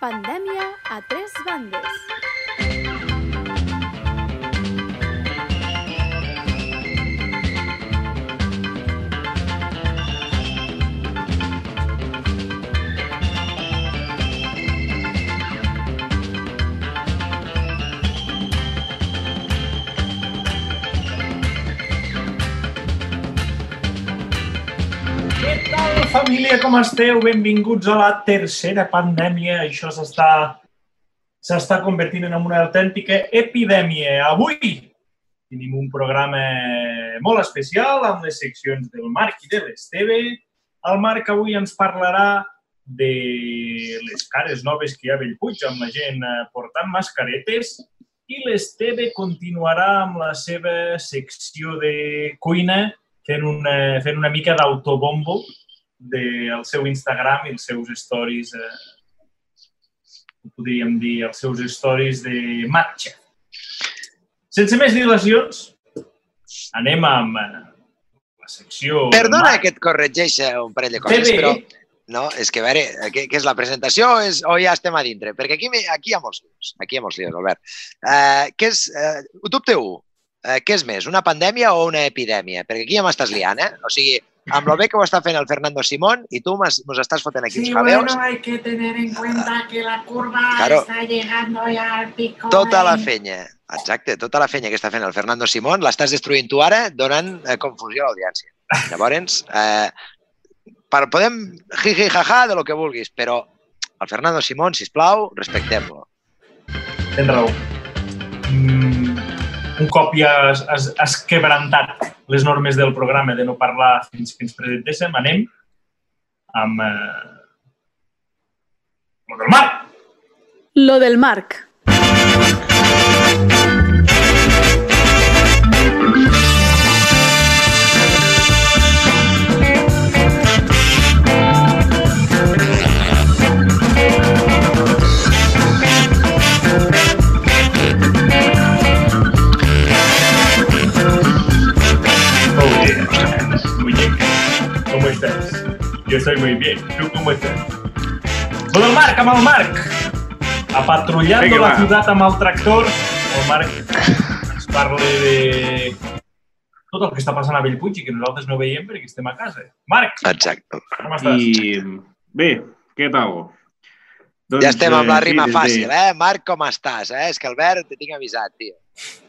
Pandèmia a tres bandes. Família? Com esteu? Benvinguts a la tercera pandèmia. Això s'està s'està convertint en una autèntica epidèmia. Avui tenim un programa molt especial amb les seccions del Marc i de l'Esteve. El Marc avui ens parlarà de les cares noves que hi ha a Bellpuig amb la gent eh, portant mascaretes i l'Esteve continuarà amb la seva secció de cuina fent una, fent una mica d'autobombo del seu Instagram i els seus stories, eh, podríem dir, els seus stories de matxa. Sense més dilacions, anem amb eh, la secció... Perdona que et corregeixi un parell de coses, bé. però... No, és que, a veure, què, què és la presentació és, o ja estem a dintre? Perquè aquí, aquí hi ha molts lios, aquí hi ha molts lios, Albert. Uh, què és, uh, dubte 1, uh, què és més, una pandèmia o una epidèmia? Perquè aquí ja m'estàs liant, eh? O sigui, amb lo bé que ho està fent el Fernando Simón i tu mos estàs fotent aquí uns jabeos, hay que tener en cuenta que la curva Claro. está llegando ya al pico. tota la de- fenya, exacte, tota la fenya que està fent el Fernando Simón l'estàs destruint tu ara donant eh, confusió a l'audiència. Llavors, eh, per, podem jiji jaja de lo que vulguis, però el Fernando Simón, si plau, respectem-lo. Tens raó. Mm, un cop ja has, has, has quebrantat les normes del programa de no parlar fins que ens presentéssim, anem amb... Eh, lo del Marc. Lo del Marc. Yo estoy muy bien. ¿Tú cómo estás? Lo del Marc, amb el Marc. Apatrullando Vinga, la va. ciutat amb el tractor. El Marc ens parla de tot el que està passant a Bellpuig i que nosaltres no veiem perquè estem a casa. Marc, Exacte. com estàs? I bé, què tal? Doncs, Ja estem amb la eh, rima sí, des de- fàcil, eh? Marc, com estàs? Eh? És que Albert, te tinc avisat, tio.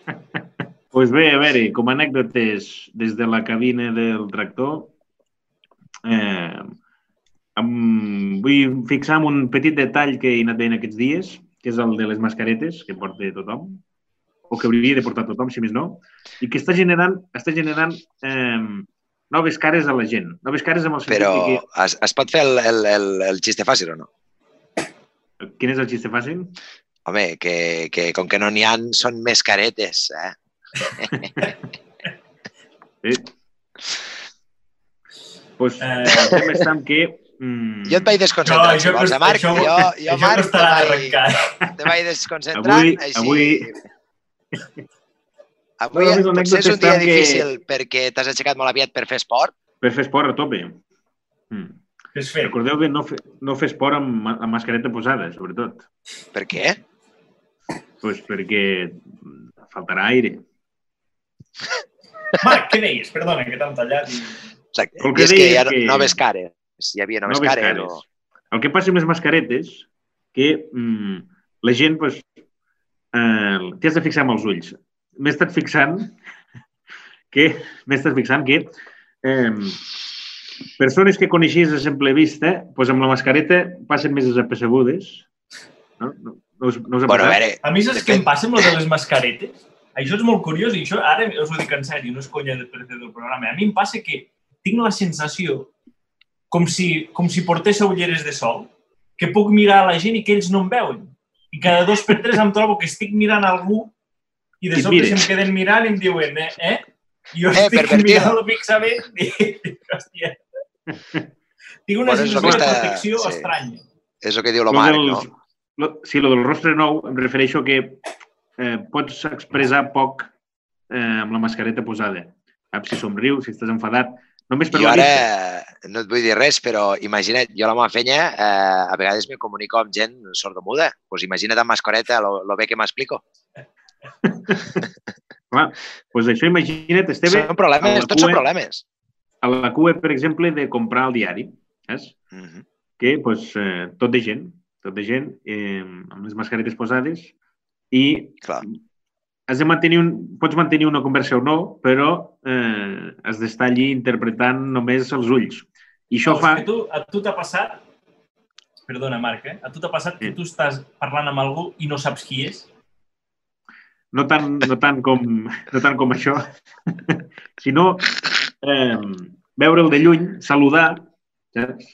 Doncs bé, a veure, com a anècdotes des de la cabina del tractor, eh, em vull fixar en un petit detall que he anat veient aquests dies, que és el de les mascaretes que porta tothom, o que hauria de portar tothom, si més no, i que està generant, està generant eh, noves cares a la gent. Noves cares amb el sentit Però de es, es pot fer el, el, el, el xiste fàcil o no? que... Quin és el xiste fàcil? Home, que, que com que no n'hi ha, són més caretes, eh? Eh? Pues, Eh, el tema està en que... Mm, Jo et vaig desconcentrar, si vols, eh, Marc? això, jo, jo, això Marc, te vaig, te vaig desconcentrant, Avui- així... avui- Avui No, potser és un dia està que- difícil perquè t'has aixecat molt aviat per fer esport. Per fer esport a tope. Mm. Fer. Recordeu de no fer, no fer esport amb, amb mascareta posada, sobretot. Per què? Pues perquè faltarà aire. Marc, què deies? Perdona, que t'han tallat. I... Exacte. El I que és que hi ha que- noves cares. Hi havia noves, Noves cares. cares. O... El que passa amb les mascaretes, que mm, la gent, pues, eh, t'hi has de fixar amb els ulls. M'he estat fixant que m'he estat fixant que eh, persones que coneixies a simple vista, pues amb la mascareta passen més desapercebudes. No? No, no, us, no us ha Bueno, a veure, A mi saps què em passa amb lo de les mascaretes? Això és molt curiós i això ara us ho dic en sèrio, no és conya de per del programa. A mi em passa que tinc la sensació com si, com si portés ulleres de sol, que puc mirar a la gent i que ells no em veuen. I cada dos per tres em trobo que estic mirant algú i de sobte se'm queden mirant i em diuen, eh? eh? I jo Eh, estic pervertido. mirant-lo fixament i dic, hòstia. Tinc una Bueno, sensació lo que de protecció sí. estranya. és el que diu Lo l'Omar, no? Lo, sí, lo del rostre nou em refereixo que eh, pots expressar poc eh, amb la mascareta posada. Saps? Si somrius, si estàs enfadat, Només per Jo ara vista. no et vull dir res, però imagina't, jo a la meva feina eh, a vegades me comunico amb gent sordomuda. Pues imagina't amb mascareta lo, lo bé que m'explico. Clar, doncs això imagina't, Esteve, Són problemes, tots són problemes. a la cua, per exemple, de comprar el diari, saps? Mhm. que pues, eh, tot de gent, tot de gent, eh, amb les mascaretes posades, i Clar. Has de mantenir un, pots mantenir una conversa o no, però eh, has d'estar allí interpretant només els ulls. I això Veus fa... que tu, a tu t'ha passat... Perdona, Marc, eh? A tu t'ha passat que Sí. tu estàs parlant amb algú i no saps qui és? no tant, no tant, com, no tant com això, sinó eh, veure'l de lluny, saludar, saps?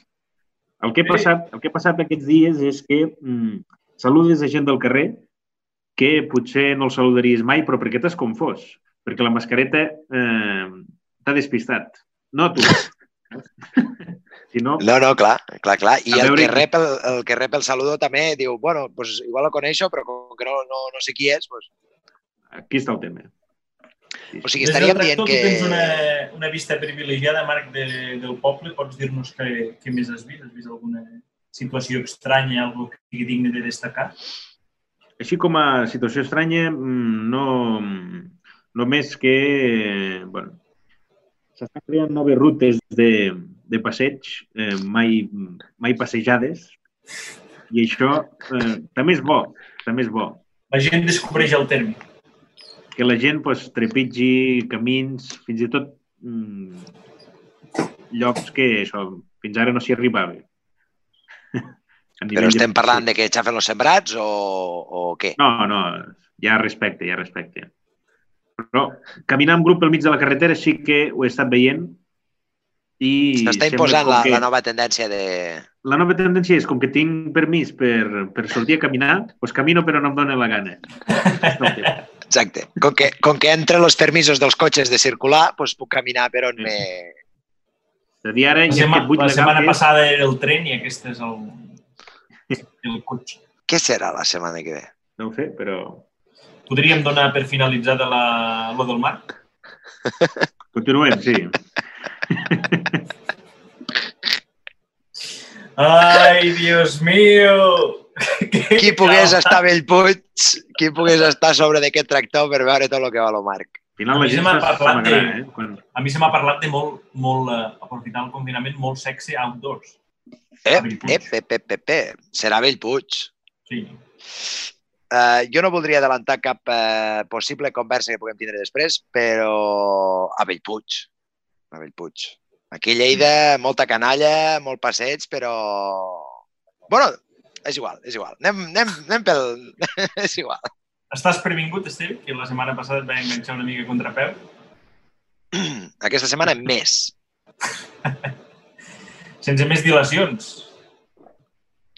El que, ha passat, el que ha passat aquests dies és que mm, saludes a gent del carrer que potser no el saludaries mai, però perquè t'has confós, perquè la mascareta eh, t'ha despistat. No tu, sinó No, no, clar, clar, clar. I el veure que, rep el, el que rep el saludo també diu, bueno, pues igual lo coneixo, però com que no, no, no sé qui és, pues... aquí està el tema. Sí, O sigui, estaríem dient tu que... tens una, una vista privilegiada, Marc, de, del poble. Pots dir-nos què, què més has vist? Has vist alguna situació estranya, algo que sigui digne de destacar? Així com a situació estranya, mm, no, només que bueno, s'estan creant noves rutes de, de passeig, eh, mai, mai passejades, i això eh, també és bo, també és bo. La gent descobreix el terme. Que la gent pues, trepitgi camins, fins i tot mm, llocs que això, fins ara no s'hi arribava. Però estem parlant de que xafen els sembrats o, o què? No, no, hi ha respecte, hi ha respecte. Però caminar en grup pel mig de la carretera sí que ho he estat veient i... S'està imposant la, que- la nova tendència de... La nova tendència és com que tinc permís per, per sortir a caminar, doncs camino però no em dóna la gana. Exacte. Com que, com que entre els permisos dels cotxes de circular, doncs puc caminar per on Sí. me... És a dir, ara La, aquest buit la setmana passada era el tren i aquest és el, el cotxe. Què serà la setmana que ve? No ho sé, però Podríem donar per finalitzada la, lo del Marc? continuem, sí. Ai, Dios mío! Qui pogués estar a Bellpuig, qui pogués estar a sobre d'aquest tractor per veure tot el que va lo Marc. Al final A mi se m'ha parlat de- eh? Quan... A mi se m'ha parlat de molt, molt eh, aprofitant el confinament, molt sexe outdoors. Ep, ep, ep, ep, ep, ep. Serà Bellpuig. Sí. Uh, jo no voldria adelantar cap uh, possible conversa que puguem tindre després, però a Bellpuig. A Bellpuig. Aquí a Lleida, molta canalla, molt passeig, però... bueno, és igual, és igual. Anem, anem, anem pel... és igual. Estàs previngut, Esteve, que la setmana passada et va enganxar una mica contra peu? Aquesta setmana més. Sense més dilacions.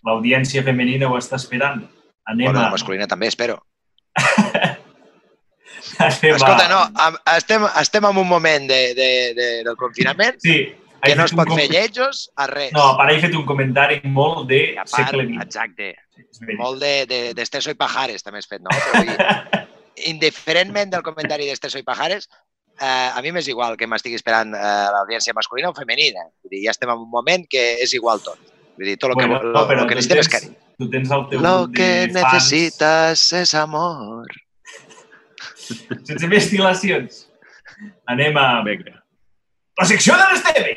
L'audiència femenina ho està esperant. Anem Bueno, a... la masculina també, espero. Anem Escolta, a... no, estem, estem en un moment de, de, de, del confinament Sí. que no es pot com- fer lletjos a res. No, per ahir he fet un comentari molt de I a part, segle XX. exacte, Sí, molt de, de, d'Esteso i Pajares també has fet, no? Però vull indiferentment del comentari d'Esteso i Pajares, eh, a mi m'és igual que m'estigui esperant eh, l'audiència masculina o femenina. Vull dir, ja estem en un moment que és igual tot. Vull dir, tot el Bueno, que, no, lo, però lo que tu necessitem és carinyo. Tu tens el teu Lo que de fans. necesitas es amor. Sense més dilacions. Anem a Vinga. la secció de l'Esteve.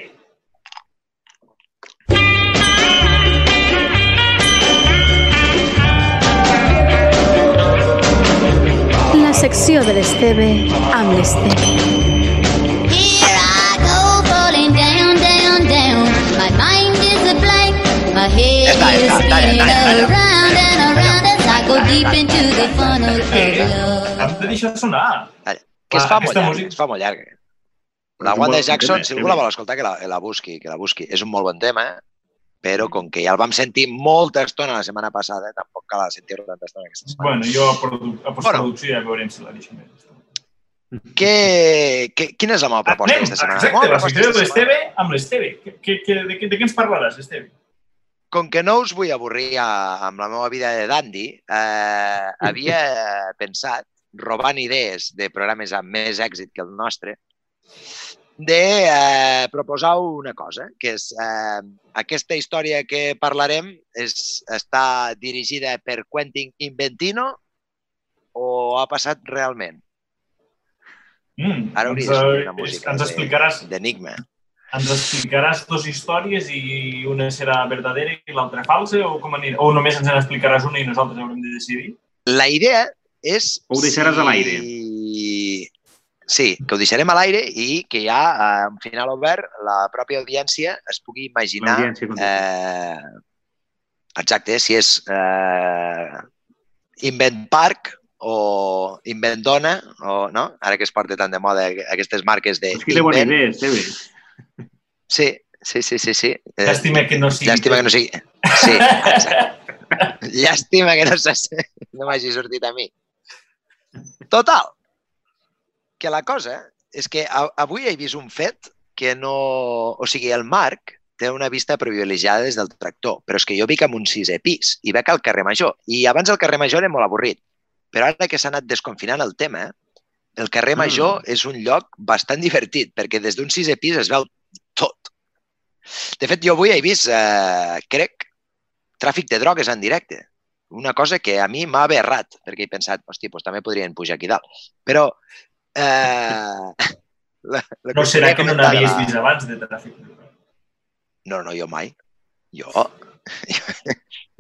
Around as I go deep into the funnel of love. Hem de deixar sonar. Que es fa molt música- es fa molt llarga. La Wanda Jackson, si algú la vol escoltar, que la, la busqui, que la busqui. És un molt bon tema, però com que ja el vam sentir molta estona la setmana passada, tampoc cal sentir-lo tanta estona aquesta setmana. Bueno, jo a, produ a postproducció ja veurem si la deixo més. Què, què, quina és la meva proposta Anem, aquesta setmana? exacte, la secció de l'Esteve amb l'Esteve. Que, que, que, de, de què ens parlaràs, Esteve? Com que no us vull avorrir a, amb la meva vida de dandy, eh, havia pensat, robant idees de programes amb més èxit que el nostre, de eh, proposar una cosa, que és eh, aquesta història que parlarem és, està dirigida per Quentin Inventino o ha passat realment? Mm, Ara hauria ens, de sortir eh, una música ens de- explicaràs, d'enigma. ens explicaràs dues històries i una serà verdadera i l'altra falsa o com anirà? O només ens en explicaràs una i nosaltres haurem de decidir? La idea és... Ho deixaràs a l'aire. Sí, que ho deixarem a l'aire i que ja, eh, un final obert, la pròpia audiència es pugui imaginar eh, exacte, si és eh, Invent Park o Invent Dona, o, no? ara que es porta tan de moda aquestes marques de És que té bona Invent. idea, Esteve. Sí, sí, sí, sí. sí. Eh, Llàstima que no sigui... Llàstima que no sigui... Sí, exacte. Llàstima que no, no m'hagi sortit a mi. Total, que la cosa és que avui he vist un fet que no... O sigui, el Marc té una vista privilegiada des del tractor, però és que jo vic en un sisè pis i veig al carrer Major. I abans el carrer Major era molt avorrit. Però ara que s'ha anat desconfinant el tema, el carrer Mm. Major és un lloc bastant divertit, perquè des d'un sisè pis es veu tot. De fet, jo avui he vist, eh, crec, tràfic de drogues en directe. Una cosa que a mi m'ha aberrat, perquè he pensat, hosti, doncs també podrien pujar aquí dalt. Però... Eh, la, la No serà que no n'havies vist abans de tràfic. No, no, jo mai. Jo,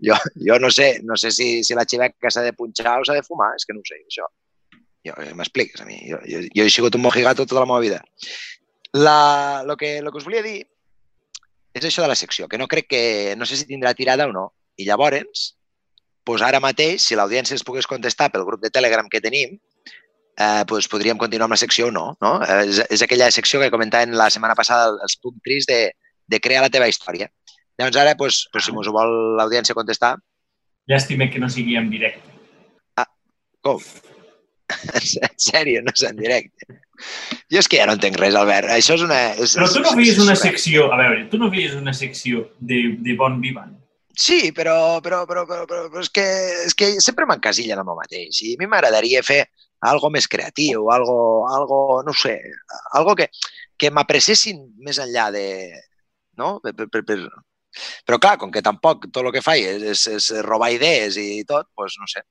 jo, jo no sé, no sé si, si la xiveca s'ha de punxar o s'ha de fumar, és que no ho sé, això. Jo, eh, M'expliques a mi. Jo, jo, jo he sigut un mojigato tota la meva vida. La, lo, que, lo que us volia dir és això de la secció, que no crec que... No sé si tindrà tirada o no. I llavors, doncs ara mateix, si l'audiència es pogués contestar pel grup de Telegram que tenim, eh, doncs podríem continuar amb la secció o no. no? Eh, és, és aquella secció que comentàvem la setmana passada, els punts tris de, de crear la teva història. Llavors ara, doncs, doncs, si mos ho vol l'audiència contestar, Llàstima que no sigui en directe. com? En sèrio, no és en directe. Jo és que ja no entenc res, Albert. Això és una... És, Però tu no feies una secció, a veure, tu no feies una secció de, de bon vivant. Sí, però, però, però, però, però, però és, que, és que sempre m'encasilla en el mateix. I a mi m'agradaria fer algo més creatiu, algo, algo no sé, algo que, que m'apressessin més enllà de... No? Per, per, per, per... Però clar, com que tampoc tot el que faig és, és, és robar idees i tot, doncs no sé.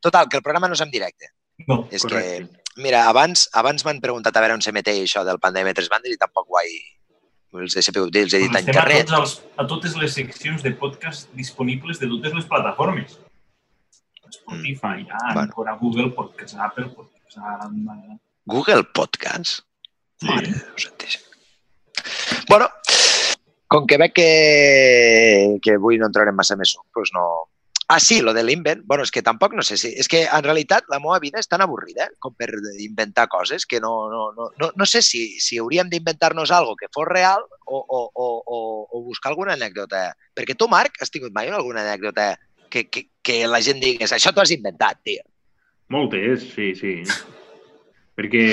Total, que el programa no és en directe. No. És Correcte. que, mira, abans, abans m'han preguntat a veure on se meteix això del pandèmia tres bandes i tampoc he, els he sabut dir, els he dit en Estem a, tots els, a totes les seccions de podcast disponibles de totes les plataformes. Spotify, mm. Bueno. Anchor, a Google Podcast, Apple Podcast, a... Google Podcast? Sí. Mare santíssim. Bueno, com que veig que, que avui no entrarem massa més, doncs no... Ah, sí, lo de l'invent. Bueno, és que tampoc no sé si... És que en realitat la meva vida és tan avorrida eh, com per inventar coses que no, no, no, no, no sé si, si hauríem d'inventar-nos algo que fos real o, o, o, o, o buscar alguna anècdota. Perquè tu, Marc, has tingut mai alguna anècdota que, que, que la gent digués això t'ho has inventat, tio. Moltes, sí, sí. Perquè,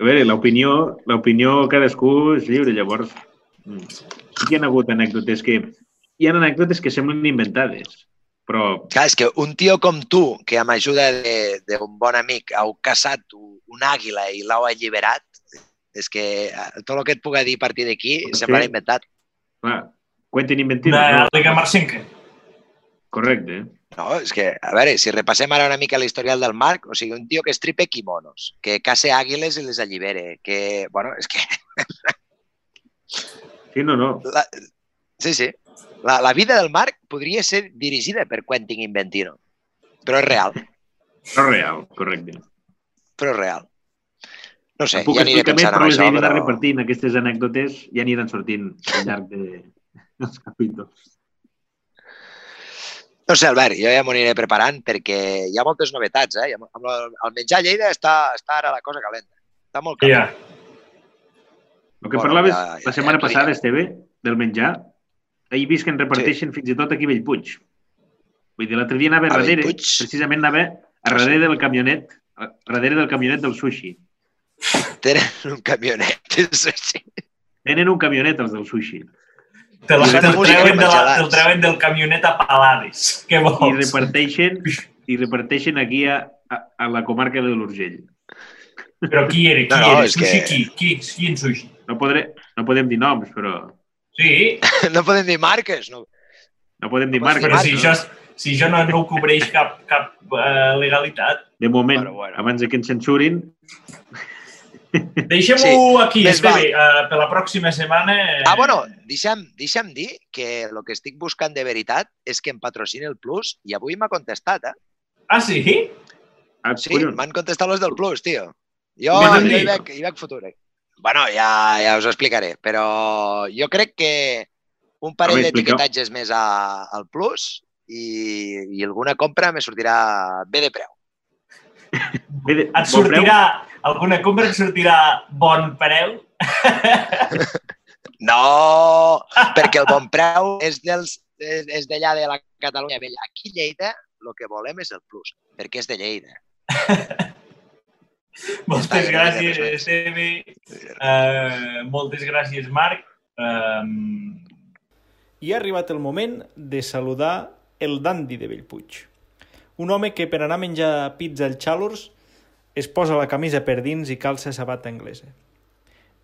a veure, l'opinió cadascú és lliure, llavors mm, sí que hi ha hagut anècdotes que hi ha anècdotes que semblen inventades, però Clar, és que un tio com tu, que amb ajuda de- d'un bon amic heu caçat un, un àguila i l'heu alliberat, és que eh, tot el que et puga dir a partir d'aquí Sí. sembla inventat. clar, Quentin Inventino, Una no, Liga Marcinca. correcte. No, és que, a veure, si repassem ara una mica l'historial del Marc, o sigui, un tio que estripe quimonos, que caça àguiles i les allibere, que, bueno, és que, Sí, no, no, la, sí, sí, la, la vida del Marc podria ser dirigida per Quentin Inventino, però és real, no real, correcte. però és real. No sé, ja aniré explicar més, pensant però en les això, aniré però... repartint, aquestes anècdotes ja aniran sortint al llarg de, dels capítols. No sé, Albert, jo ja m'ho aniré preparant perquè hi ha moltes novetats, eh? Amb el, menjar a Lleida està, està ara la cosa calenta. Està molt calent. Ja. El que Bueno, parlaves ja- ja- la setmana ja ens passada. Esteve, del menjar, he vist que en reparteixen fins i tot aquí a Bellpuig. Vull dir, l'altre dia anava A darrere, Bellpuig? precisament anava a darrere del camionet, a darrere del camionet del sushi. Tenen un camionet de sushi. Tenen un camionet, els del sushi. Te la, I te'l música treuen, i de la, te'l treuen del camionet a palades. Què I vols? reparteixen, i reparteixen aquí a, a, a la comarca de l'Urgell. Però qui era? Qui No, era? Sushi que- qui? Qui? Qui en sushi? No, podré, no podem dir noms, però... Sí, No podem dir marques, no? No podem dir No marques. però si això, és- si això no, no ho cobreix cap, cap uh, legalitat. De moment, Bueno, bueno. abans de que ens censurin, Deixem-ho Sí, aquí, més Esteve, uh, per la pròxima setmana. eh, Ah, bueno, deixa'm, deixa'm dir que el que estic buscant de veritat és que em patrocini el Plus i avui m'ha contestat, eh? Ah, sí? ah, Sí, collons, m'han contestat los del Plus, tio. Jo, hi, veig, hi veig futur. eh? Bueno, ja, ja us ho explicaré, però jo crec que un parell veure, expliqueu. d'etiquetatges més a, al Plus i, i alguna compra me sortirà bé de preu. Et sortirà, alguna compra et sortirà bon preu? No, perquè el bon preu és dels és, d'allà de la Catalunya vella. Aquí Lleida el que volem és el Plus, perquè és de Lleida. Moltes gràcies. Esteve. Uh, moltes gràcies, Marc. Um, I ha arribat el moment de saludar el Dandy de Bellpuig. Un home que per anar a menjar pizza al Chalors es posa la camisa per dins i calça sabata anglesa.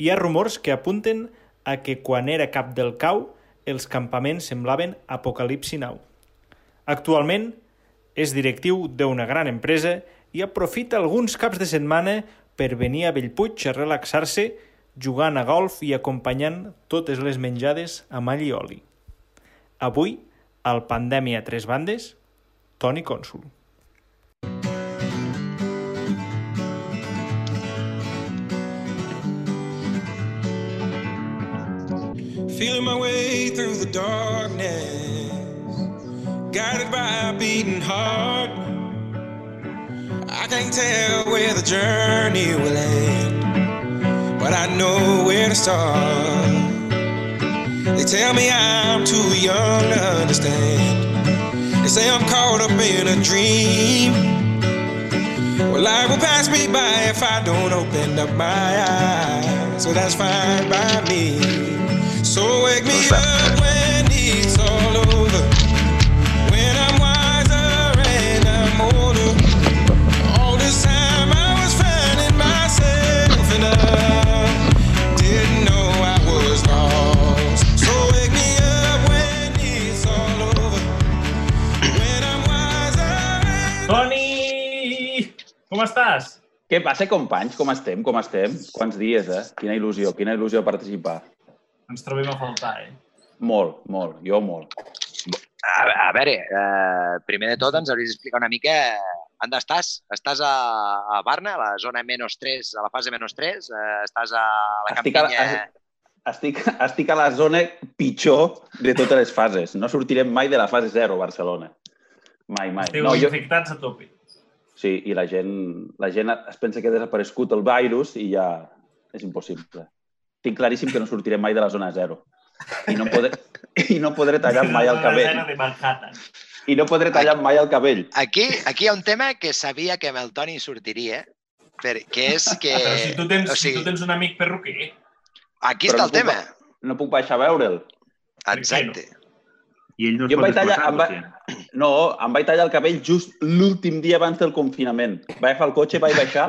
Hi ha rumors que apunten a que quan era cap del cau els campaments semblaven Apocalipsi Now. Actualment és directiu d'una gran empresa i aprofita alguns caps de setmana per venir a Bellpuig a relaxar-se jugant a golf i acompanyant totes les menjades amb all i oli. Avui, al Pandèmia Tres Bandes, Toni Cònsul. Feeling my way through the darkness, guided by a beating heart. I can't tell where the journey will end, but I know where to start. They tell me I'm too young to understand. Say I'm caught up in a dream. Well, life will pass me by if I don't open up my eyes. So that's fine by me. So wake me up when it's all over. Com estàs? Què passa, companys? Com estem? Com estem? Quants dies, eh? Quina il·lusió, quina il·lusió participar. Ens trobem a faltar, eh? Molt, molt, jo molt. A, a veure, eh, primer de tot ens hauries d'explicar una mica on estàs. Estàs a, a Barna, a la zona menys 3, a la fase menys 3? Eh, estàs a la Estic a, campinya... a, estic, estic a la zona pitjor de totes les fases. No sortirem mai de la fase 0, Barcelona. Mai, mai. Esteu No, jo, infectats a tope. Sí, i la gent, la gent es pensa que ha desaparegut el virus i ja és impossible. Tinc claríssim que no sortirem mai de la zona 0. I no podré, i no podré tallar mai el cabell. De Manhattan. I no podré tallar mai el cabell. Aquí, aquí hi ha un tema que sabia que amb el Toni sortiria, perquè és que... Però si tu tens, o si sigui, tu tens un amic perruquer, aquí està el no puc- tema. No puc baixar a veure'l. Exacte. I ell no es Jo em pot vaig tallar... Em va... No, em vaig tallar el cabell just l'últim dia abans del confinament. Vaig agafar el cotxe, vaig baixar...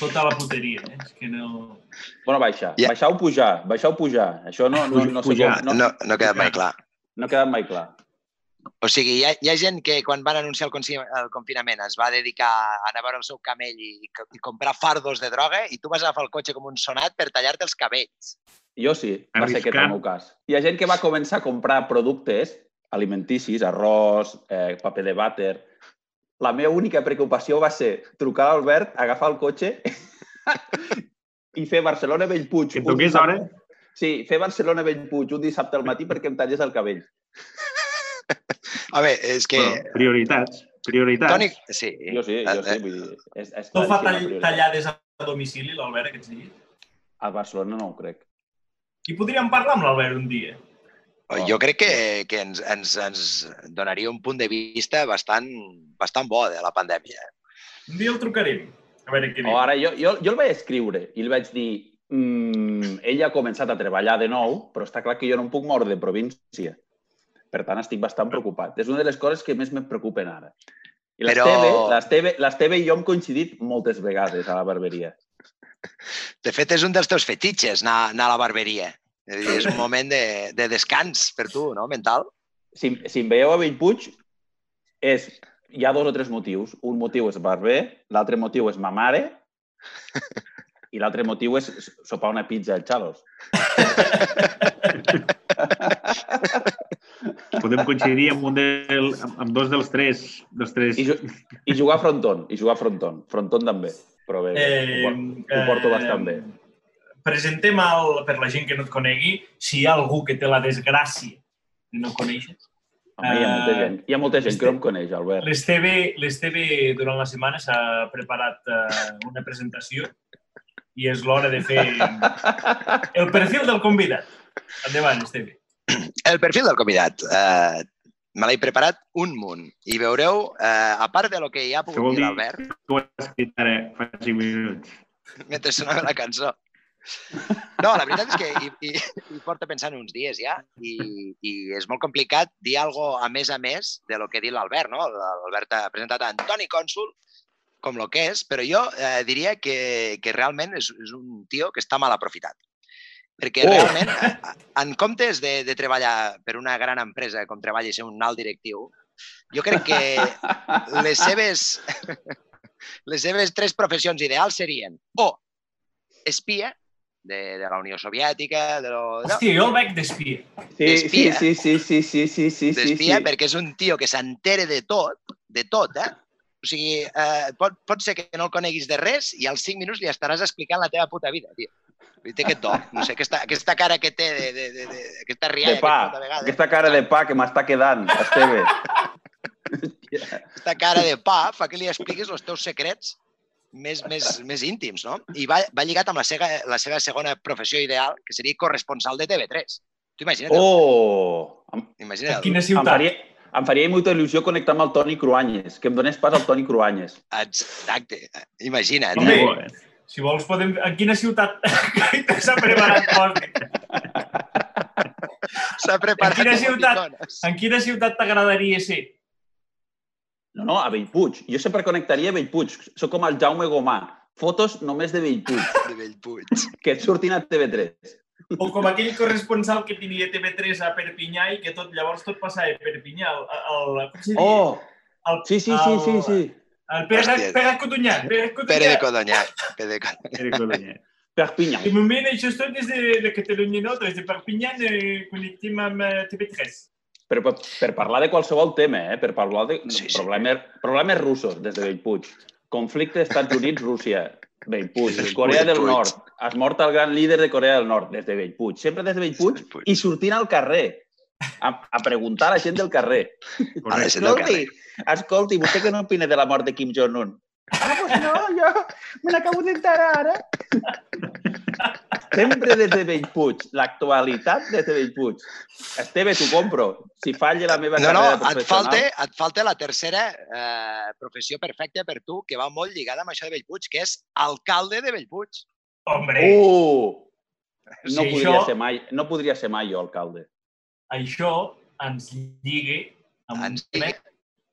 tota la puteria, eh? És que no... Bueno, baixar. Ja. Baixar o pujar. Baixar o pujar. Això no, no, no sé Pujar. com... No, No, no queda mai clar. no ha quedat mai clar. O sigui, hi ha, hi ha gent que quan van anunciar el, el confinament es va dedicar a anar a veure el seu camell i, i comprar fardos de droga i tu vas agafar el cotxe com un sonat per tallar-te els cabells. Jo sí, va ser aquest Arriscar. el meu cas. Hi ha gent que va començar a comprar productes alimenticis, arròs, eh, paper de vàter. La meva única preocupació va ser trucar a Albert, agafar el cotxe i fer Barcelona-Bellpuig. Que toqués hora. Sí, fer Barcelona-Bellpuig un dissabte al matí perquè em tallés el cabell. A veure, és que... Bueno, prioritats. Prioritats. Toni, sí. Jo sí, jo sí. Eh, Vull dir, és, és Tu fa tall, tallades a domicili, l'Albert, aquests dies? A Barcelona no ho crec. I podríem parlar amb l'Albert un dia. Jo crec que, que ens, ens, ens donaria un punt de vista bastant, bastant bo de la pandèmia. Un dia el trucarem. A veure què O diu. ara, jo, jo, jo el vaig escriure i li vaig dir mm, ell ha començat a treballar de nou, però està clar que jo no em puc moure de província. Per tant, estic bastant preocupat. És una de les coses que més em preocupen ara. I Però- l'Esteve l'Esteve i jo hem coincidit moltes vegades a la barberia. De fet, és un dels teus fetitxes, anar, anar a la barberia. És, dir, és un moment de, de descans per tu, no?, mental. Si, si em veieu a Bellpuig, és, hi ha dos o tres motius. Un motiu és barber, l'altre motiu és ma mare i l'altre motiu és sopar una pizza al Chalos. Podem coincidir amb, un del, amb dos dels tres. Dels tres. I, I jugar a fronton, i jugar a fronton. Fronton també, però bé, Eh, ho, ho porto bastant bé. Presentem, el, per la gent que no et conegui, si hi ha algú que té la desgràcia de no conèixer. Home, hi ha molta Eh, gent, hi ha molta gent que no em coneix, Albert. L'Esteve l'Esteve durant la setmana s'ha preparat eh, una presentació i és l'hora de fer el perfil del convidat. Endavant, Esteve. El perfil del convidat. Eh, me l'he preparat un munt. I veureu, eh, a part de lo que ja ha Això pogut vol dir l'Albert, que ho has escrit ara fa 5 minuts. mentre sonava la cançó. No, la veritat és que hi, hi, hi porta pensant uns dies ja i, i és molt complicat dir algo a més a més de lo que ha dit l'Albert, no? L'Albert ha presentat a Antoni Cònsul com lo que és, però jo eh, diria que, que realment és, és un tio que està mal aprofitat. Perquè Oh! realment, en comptes de, de treballar per una gran empresa com treballa i ser un alt directiu, jo crec que les seves, les seves tres professions ideals serien o espia de, de la Unió Soviètica, de lo, no, Hòstia, jo el veig d'espia. Sí, sí, sí, sí, sí, sí, sí, sí, sí, d'espia, sí. perquè és un tio que s'entere de tot, de tot, eh? O sigui, eh, pot, pot ser que no el coneguis de res i als 5 minuts li estaràs explicant la teva puta vida, tio. I té aquest do, no sé, aquesta, aquesta cara que té, de, de, de, de, aquesta rialla De pa, que pot a vegades, aquesta cara de pa que m'està quedant, Esteve. aquesta cara de pa fa que li expliquis els teus secrets més, més, més íntims, no? I va, va lligat amb la seva, la seva segona professió ideal, que seria corresponsal de TV3. Tu imagina't, oh. Em, imagina't. Quina em, ciutat? faria, em faria molta il·lusió connectar amb el Toni Cruanyes, que em donés pas al Toni Cruanyes. Exacte, imagina't. Home, eh? Si vols, podem... En quina ciutat s'ha preparat? S'ha preparat En quina ciutat? En quina ciutat t'agradaria ser? No, no, a Bellpuig. Jo sempre connectaria a Bellpuig. Soc com el Jaume Gomà. Fotos només de Bellpuig, De Bellpuig. que et surtin a TV3. O com aquell corresponsal que tenia TV3 a Perpinyà i que tot, llavors tot passava a Perpinyà. El, el, diu? Oh! el, Sí, sí, sí, sí, sí. El Pere. Pere Cotonyac. Pere de. Codonyac. Pere de Codonyer. Perpinyà. De moment, això és tot des de, de Catalunya, no? Des de Perpinyà eh, connectem amb eh, TV3. Per, per, per parlar de qualsevol tema, eh? per parlar de Sí, sí. problemes, problemes russos des de Bellpuig. Conflicte Estats Units-Rússia, Bellpuig. Corea del. Nord. Has mort el gran líder de Corea del Nord, des de Bellpuig. Sempre des de Bellpuig i sortint al carrer. A, a preguntar a la gent del carrer. Carrer. escolti, vostè què n'opina de la mort de Kim Jong-un? Ah, pues no, jo me n'acabo d'enterar ara. Sempre des de Bellpuig. L'actualitat des de Bellpuig. Esteve, t'ho compro. Si falla la meva No, no, carrera et falta, et falta la tercera eh, professió perfecta per tu, que va molt lligada amb això de Bellpuig, que és alcalde de Bellpuig. Hombre, Uh! No, Sí, podria això- ser mai, no podria ser mai jo alcalde. això ens lliga amb un Ens tema lliga.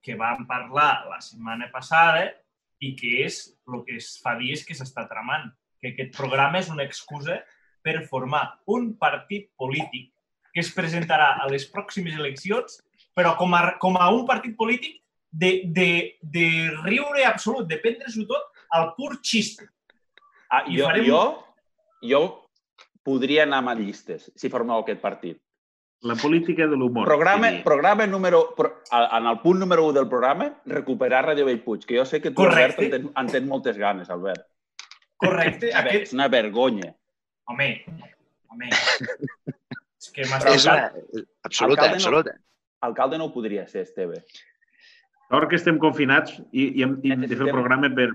que vam parlar la setmana passada i que és el que es fa dies que s'està tramant, que aquest programa és una excusa per formar un partit polític que es presentarà a les pròximes eleccions, però com a, com a un partit polític de, de, de riure absolut, de prendre-s'ho tot al pur xiste. Ah, I jo, farem- jo, jo podria anar amb llistes si formeu aquest partit. La política de l'humor. Programa, diria. programa número... Pro, en el punt número 1 del programa, recuperar Radio Bellpuig, que jo sé que tu, Albert, Correcte. en, ten, en tens moltes ganes, Albert. Correcte? A veure, Aquest... és una vergonya. Home, home. És que m'has És una... tocat. Absoluta, Alcalde no. absoluta. Alcalde no ho podria ser, Esteve. Ara que estem confinats i, i hem, hem de fer el programa per,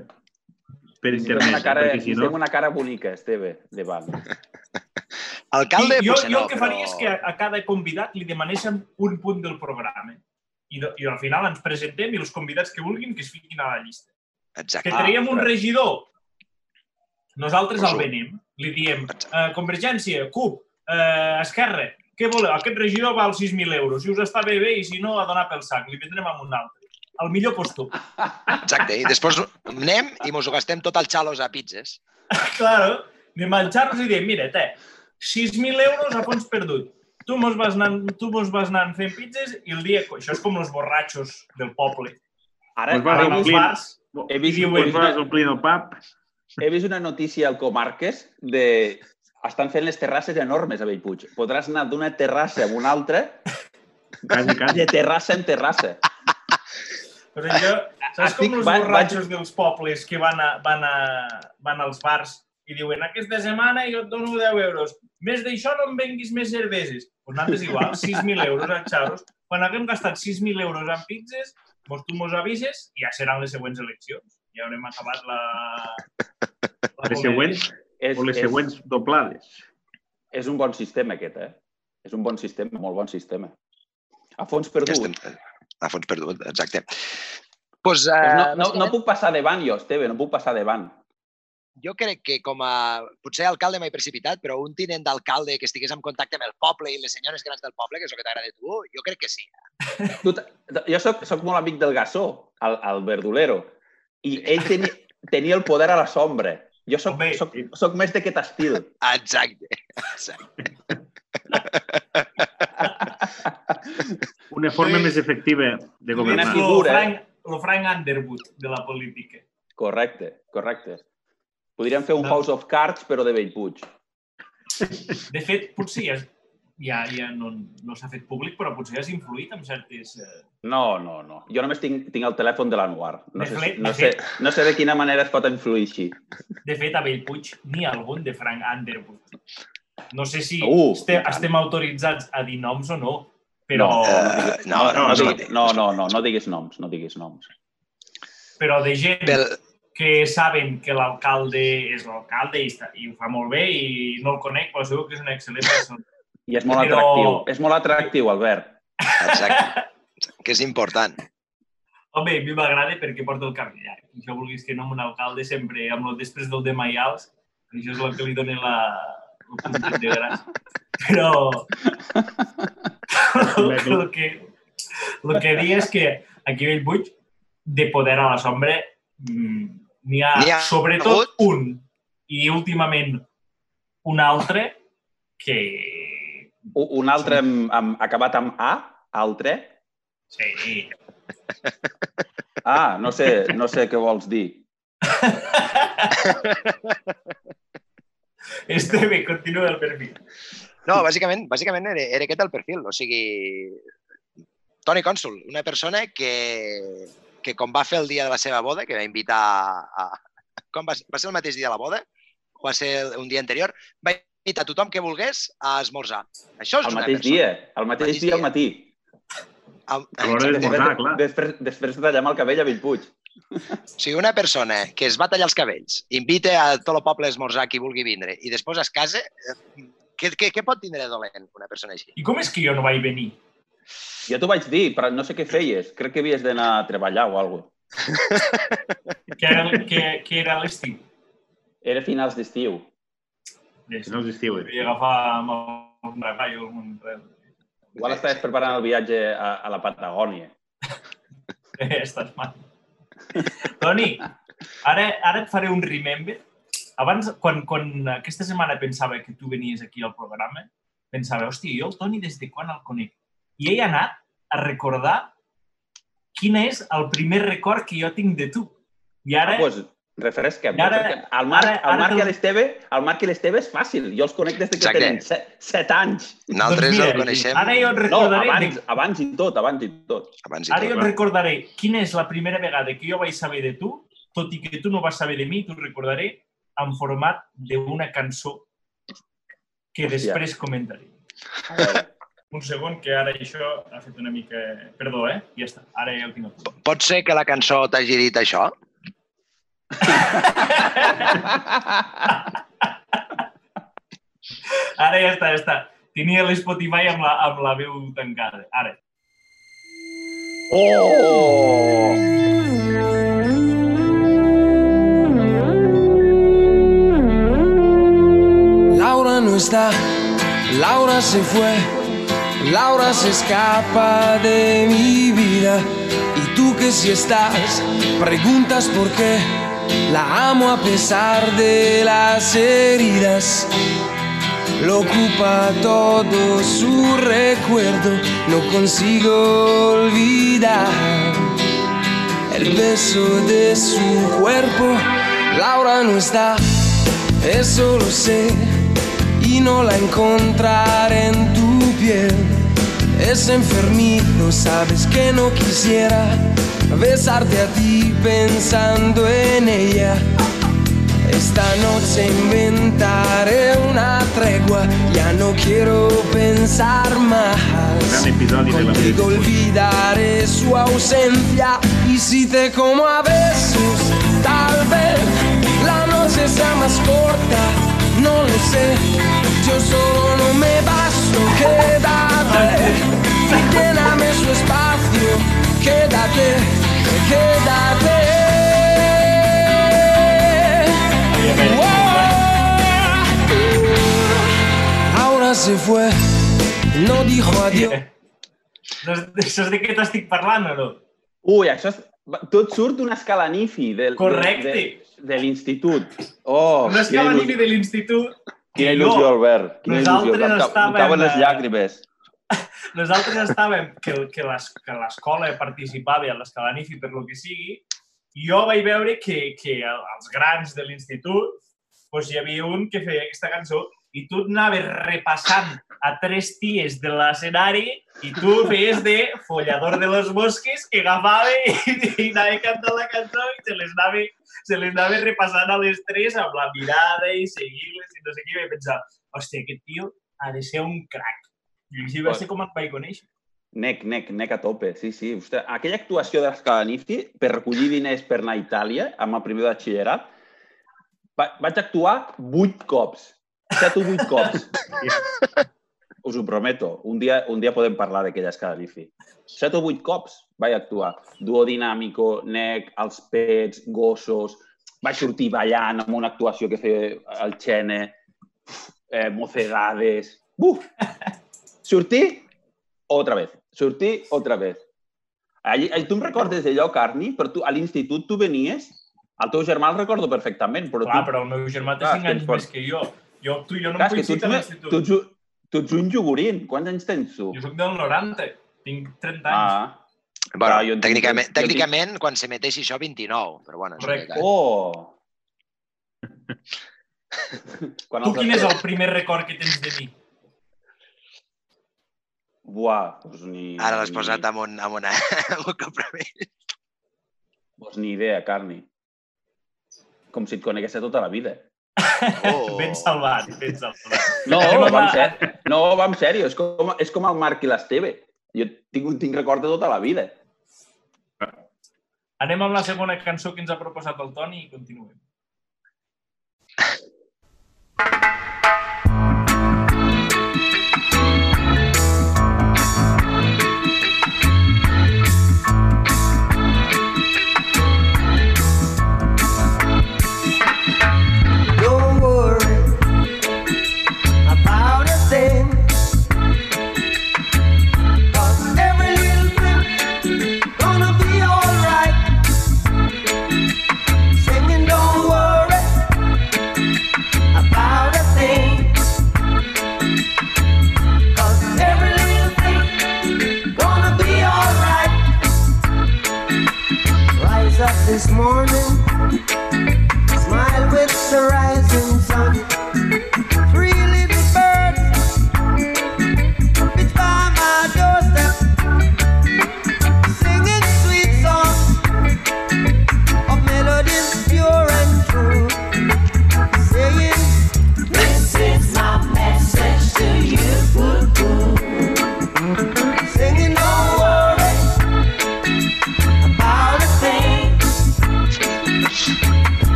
per internet, una cara, perquè si no... una cara bonica, Esteve, davant. Alcalde, I jo, potser jo no, el que però... faria és que a, cada convidat li demanéssim un punt del programa. I, do- I al final ens presentem i els convidats que vulguin que es fiquin a la llista. Exacte. Que traiem un regidor, nosaltres el venim. Li diem, eh, Convergència, CUP, eh, Esquerra, què voleu? Aquest regidor val 6.000 euros. Si us està bé, bé, i si no, a donar pel sac. Li vendrem amb un altre. El millor postor. Exacte. I després anem i mos ho gastem tot al xalos a pizzas. claro, anem al xarros i diem, mira, te, 6.000 euros a fons perdut. Tu mos vas anant, tu mos vas anant fent pizzas i el dia... Això és com els borratxos del poble. Ara, Pues va, ara omplint. bars he vist, he diuen... vist Vas una, omplint el pap. he vist una notícia al Comarques de... Estan fent les terrasses enormes a Bellpuig. Podràs anar d'una terrassa a una altra, Quasi, quasi. de terrassa en terrassa. Però jo, saps Estic- com els vaig- borratxos dels pobles que van, a, van, a, van als bars i diuen aquesta setmana jo et dono 10 euros. Més d'això no em venguis més cerveses. Doncs pues nosaltres igual, 6.000 euros a xarros. Quan haguem gastat 6.000 euros en pizzas, doncs tu mos avises i ja seran les següents eleccions. Ja haurem acabat la... la Les següents És, o les és, següents doblades. és un bon sistema, aquest, eh? És un bon sistema, molt bon sistema. A fons Ja perdut. estem a fons perdut, exacte. Pues, Pues no, uh, no, no puc passar davant jo, Esteve, no puc passar davant. Jo crec que com a... Potser alcalde mai precipitat, però un tinent d'alcalde que estigués en contacte amb el poble i les senyores grans del poble, que és el que t'agrada a tu, jo crec que sí. Tu, t- jo soc, soc molt amic del Gassó, el, el verdulero, i ell tenia, tenia el poder a la sombra. Jo soc, Home, soc, soc més d'aquest estil. Exacte. exacte. Una forma Sí. més efectiva de governar. Una lo figura, Frank, lo Frank Underwood de la política. Correcte, correcte. Podríem fer un No. House of Cards, però de Bellpuig. De fet, potser ja, ja, ja no, no s'ha fet públic, però potser ja has influït en certes... Eh... No, no, no. Jo només tinc, tinc el telèfon de l'Anuar. No, De sé, fet- no, sé, fet- no sé de quina manera es pot influir així. De fet, a Bellpuig n'hi ha algun de Frank Underwood. No sé si Uh, este, estem autoritzats a dir noms o no, però, No, Eh, no, no, no, no, diguis, no, no, no, no diguis noms, no diguis noms. però de gent Pel, que saben que l'alcalde és l'alcalde i, està- i ho fa molt bé i no el conec, però segur que és una excel·lent persona. I és molt Però- atractiu. És molt atractiu, Albert. exacte. que és important. Home, a mi m'agrada perquè porta el cabell llarg. I això vulguis que no, un alcalde sempre, amb el després del de Maials, això és el que li dona la, el puntet de gràcia. Però el, que, el que dic és que aquí a Bellpuig, de poder a la sombra, mm, n'hi ha, ha sobretot hagut? un i últimament un altre que Un altre amb, amb, acabat amb A, altre. sí, Ah, no sé, no sé què vols dir. Esteve, continua el perfil. No, bàsicament, bàsicament era, era aquest el perfil. O sigui, Toni Cònsul, una persona que, que com va fer el dia de la seva boda, que va invitar a... Com va, va ser el mateix dia de la boda? O va ser un dia anterior? Va invitar a tothom que volgués a esmorzar. Això és El una mateix persona. dia, el mateix Mateix dia al matí. El, A l'hora d'esmorzar, clar. Després, després de tallar-me el cabell a Bellpuig. O sigui, una persona que es va tallar els cabells, invita a tot el poble a esmorzar qui vulgui vindre i després es casa, eh, què, què, què pot tindre de dolent una persona així? I com és que jo no vaig venir? Jo t'ho vaig dir, però no sé què feies. Crec que havies d'anar a treballar o alguna Que era, que, que era l'estiu. Era finals d'estiu. No d'estiu. Vaig agafar amb algun treball o algun... Igual estaves preparant el viatge a, a la Patagònia. Eh, estàs mal. Toni, ara, ara et faré un remember. Abans, quan, quan aquesta setmana pensava que tu venies aquí al programa, pensava, hòstia, jo el Toni des de quan el conec? I he anat a recordar quin és el primer record que jo tinc de tu. I ara, Ah, doncs, refresca'm. I ara- el Marc, ara- el ara Marc i l'Esteve el Marc i l'Esteve és fàcil. Jo els conec des de que Exacte. tenen set, set anys. Nosaltres Doncs mira, el coneixem ara jo et No, recordaré, abans, de, abans i tot, abans i tot. abans i ara tot. jo et recordaré quina és la primera vegada que jo vaig saber de tu, tot i que tu no vas saber de mi, t'ho recordaré en format d'una cançó que Hòstia. després comentaré. A veure, Un segon, que ara això ha fet una mica... Perdó, eh? Ja està, ara ja ho tinc. Pot ser que la cançó t'hagi dit això? Ara ja està, ja està. Tenia l'Spotify amb la, amb la veu tancada. Ara. Oh! Laura no está, Laura se fue, Laura se escapa de mi vida. Y tú que si estás, preguntas por qué. La amo a pesar de las heridas. Lo ocupa todo su recuerdo. No consigo olvidar el beso de su cuerpo. Laura no está, eso lo sé. Y no la encontraré en tu piel. Es enfermizo, sabes que no quisiera besarte a ti pensando en ella. Esta noche inventaré una tregua, ya no quiero pensar más. Contigo vida. olvidaré su ausencia y si te como a besos, tal vez la noche sea más corta, no lo sé. Yo solo no me basto, quédate, lléname su espacio, quédate, quédate. Wow. Ahora se fue, no dijo adiós. Doncs Saps de què t'estic parlant o no? Ui, això és... Tot surt d'una escala NIFI del, Correcte. de, de, de l'institut. Oh, No és que quina va il·lusió. venir de l'institut Quina il·lusió, jo, Albert. Quina il·lusió. nosaltres em estàvem, les eh, llàgrimes. nosaltres estàvem, que, que l'es- que l'escola participava a l'escalanifi per lo que sigui, i jo vaig veure que, que els grans de l'institut doncs hi havia un que feia aquesta cançó i tu anaves repassant a tres ties de l'escenari i tu feies de follador de los bosques que agafava i, i anava cantant la cançó i se les anava, se les anava repassant a les tres amb la mirada i seguir-les i no sé què. I vaig pensar, hòstia, aquest tio ha de ser un crac. I així va ser com et vaig conèixer. Nec, nec, nec a tope, sí, sí. Ostres, aquella actuació de l'escala NIFI per recollir diners per anar a Itàlia amb el primer de batxillerat, va, vaig actuar vuit cops. Set o vuit cops. Us ho prometo. Un dia, un dia podem parlar d'aquella escala NIFI. Set o vuit cops vaig actuar. Duodinàmico, nec, els pets, gossos... Vaig sortir ballant amb una actuació que feia el Xene, eh, mocedades... Buf! Sortir otra vez. Sortir otra vez. Allí, allí, tu em recordes d'allò, Carni? Però tu, a l'institut tu venies, el teu germà el recordo perfectament, però Clar, tu... però el meu germà té Clar, 5 és que anys més que jo. Jo. Tu i jo no Clar, em tu coincidim a l'institut. tu, un- tu ets un jogurín. Quants anys tens tu? Jo soc del 90, tinc 30 anys. Ah, Bueno, Clar, jo tècnicament, tècnicament, quan se meteixi això, 29. Però bueno, és Correcte. veritat. oh! Quan Tu quin és el primer record que tens de mi? Buah, doncs ni... Ara l'has posat amb un, amb una, amb un compromís. Doncs ni idea, Carni. Com si et conegués tota la vida. Oh. Ben salvat, ben salvat. No, Anem amb va en la- ser... no, va en sèrio. És com, és com el Marc i l'Esteve. Jo tinc, tinc record de tota la vida. Anem amb la segona cançó que ens ha proposat el Toni i continuem.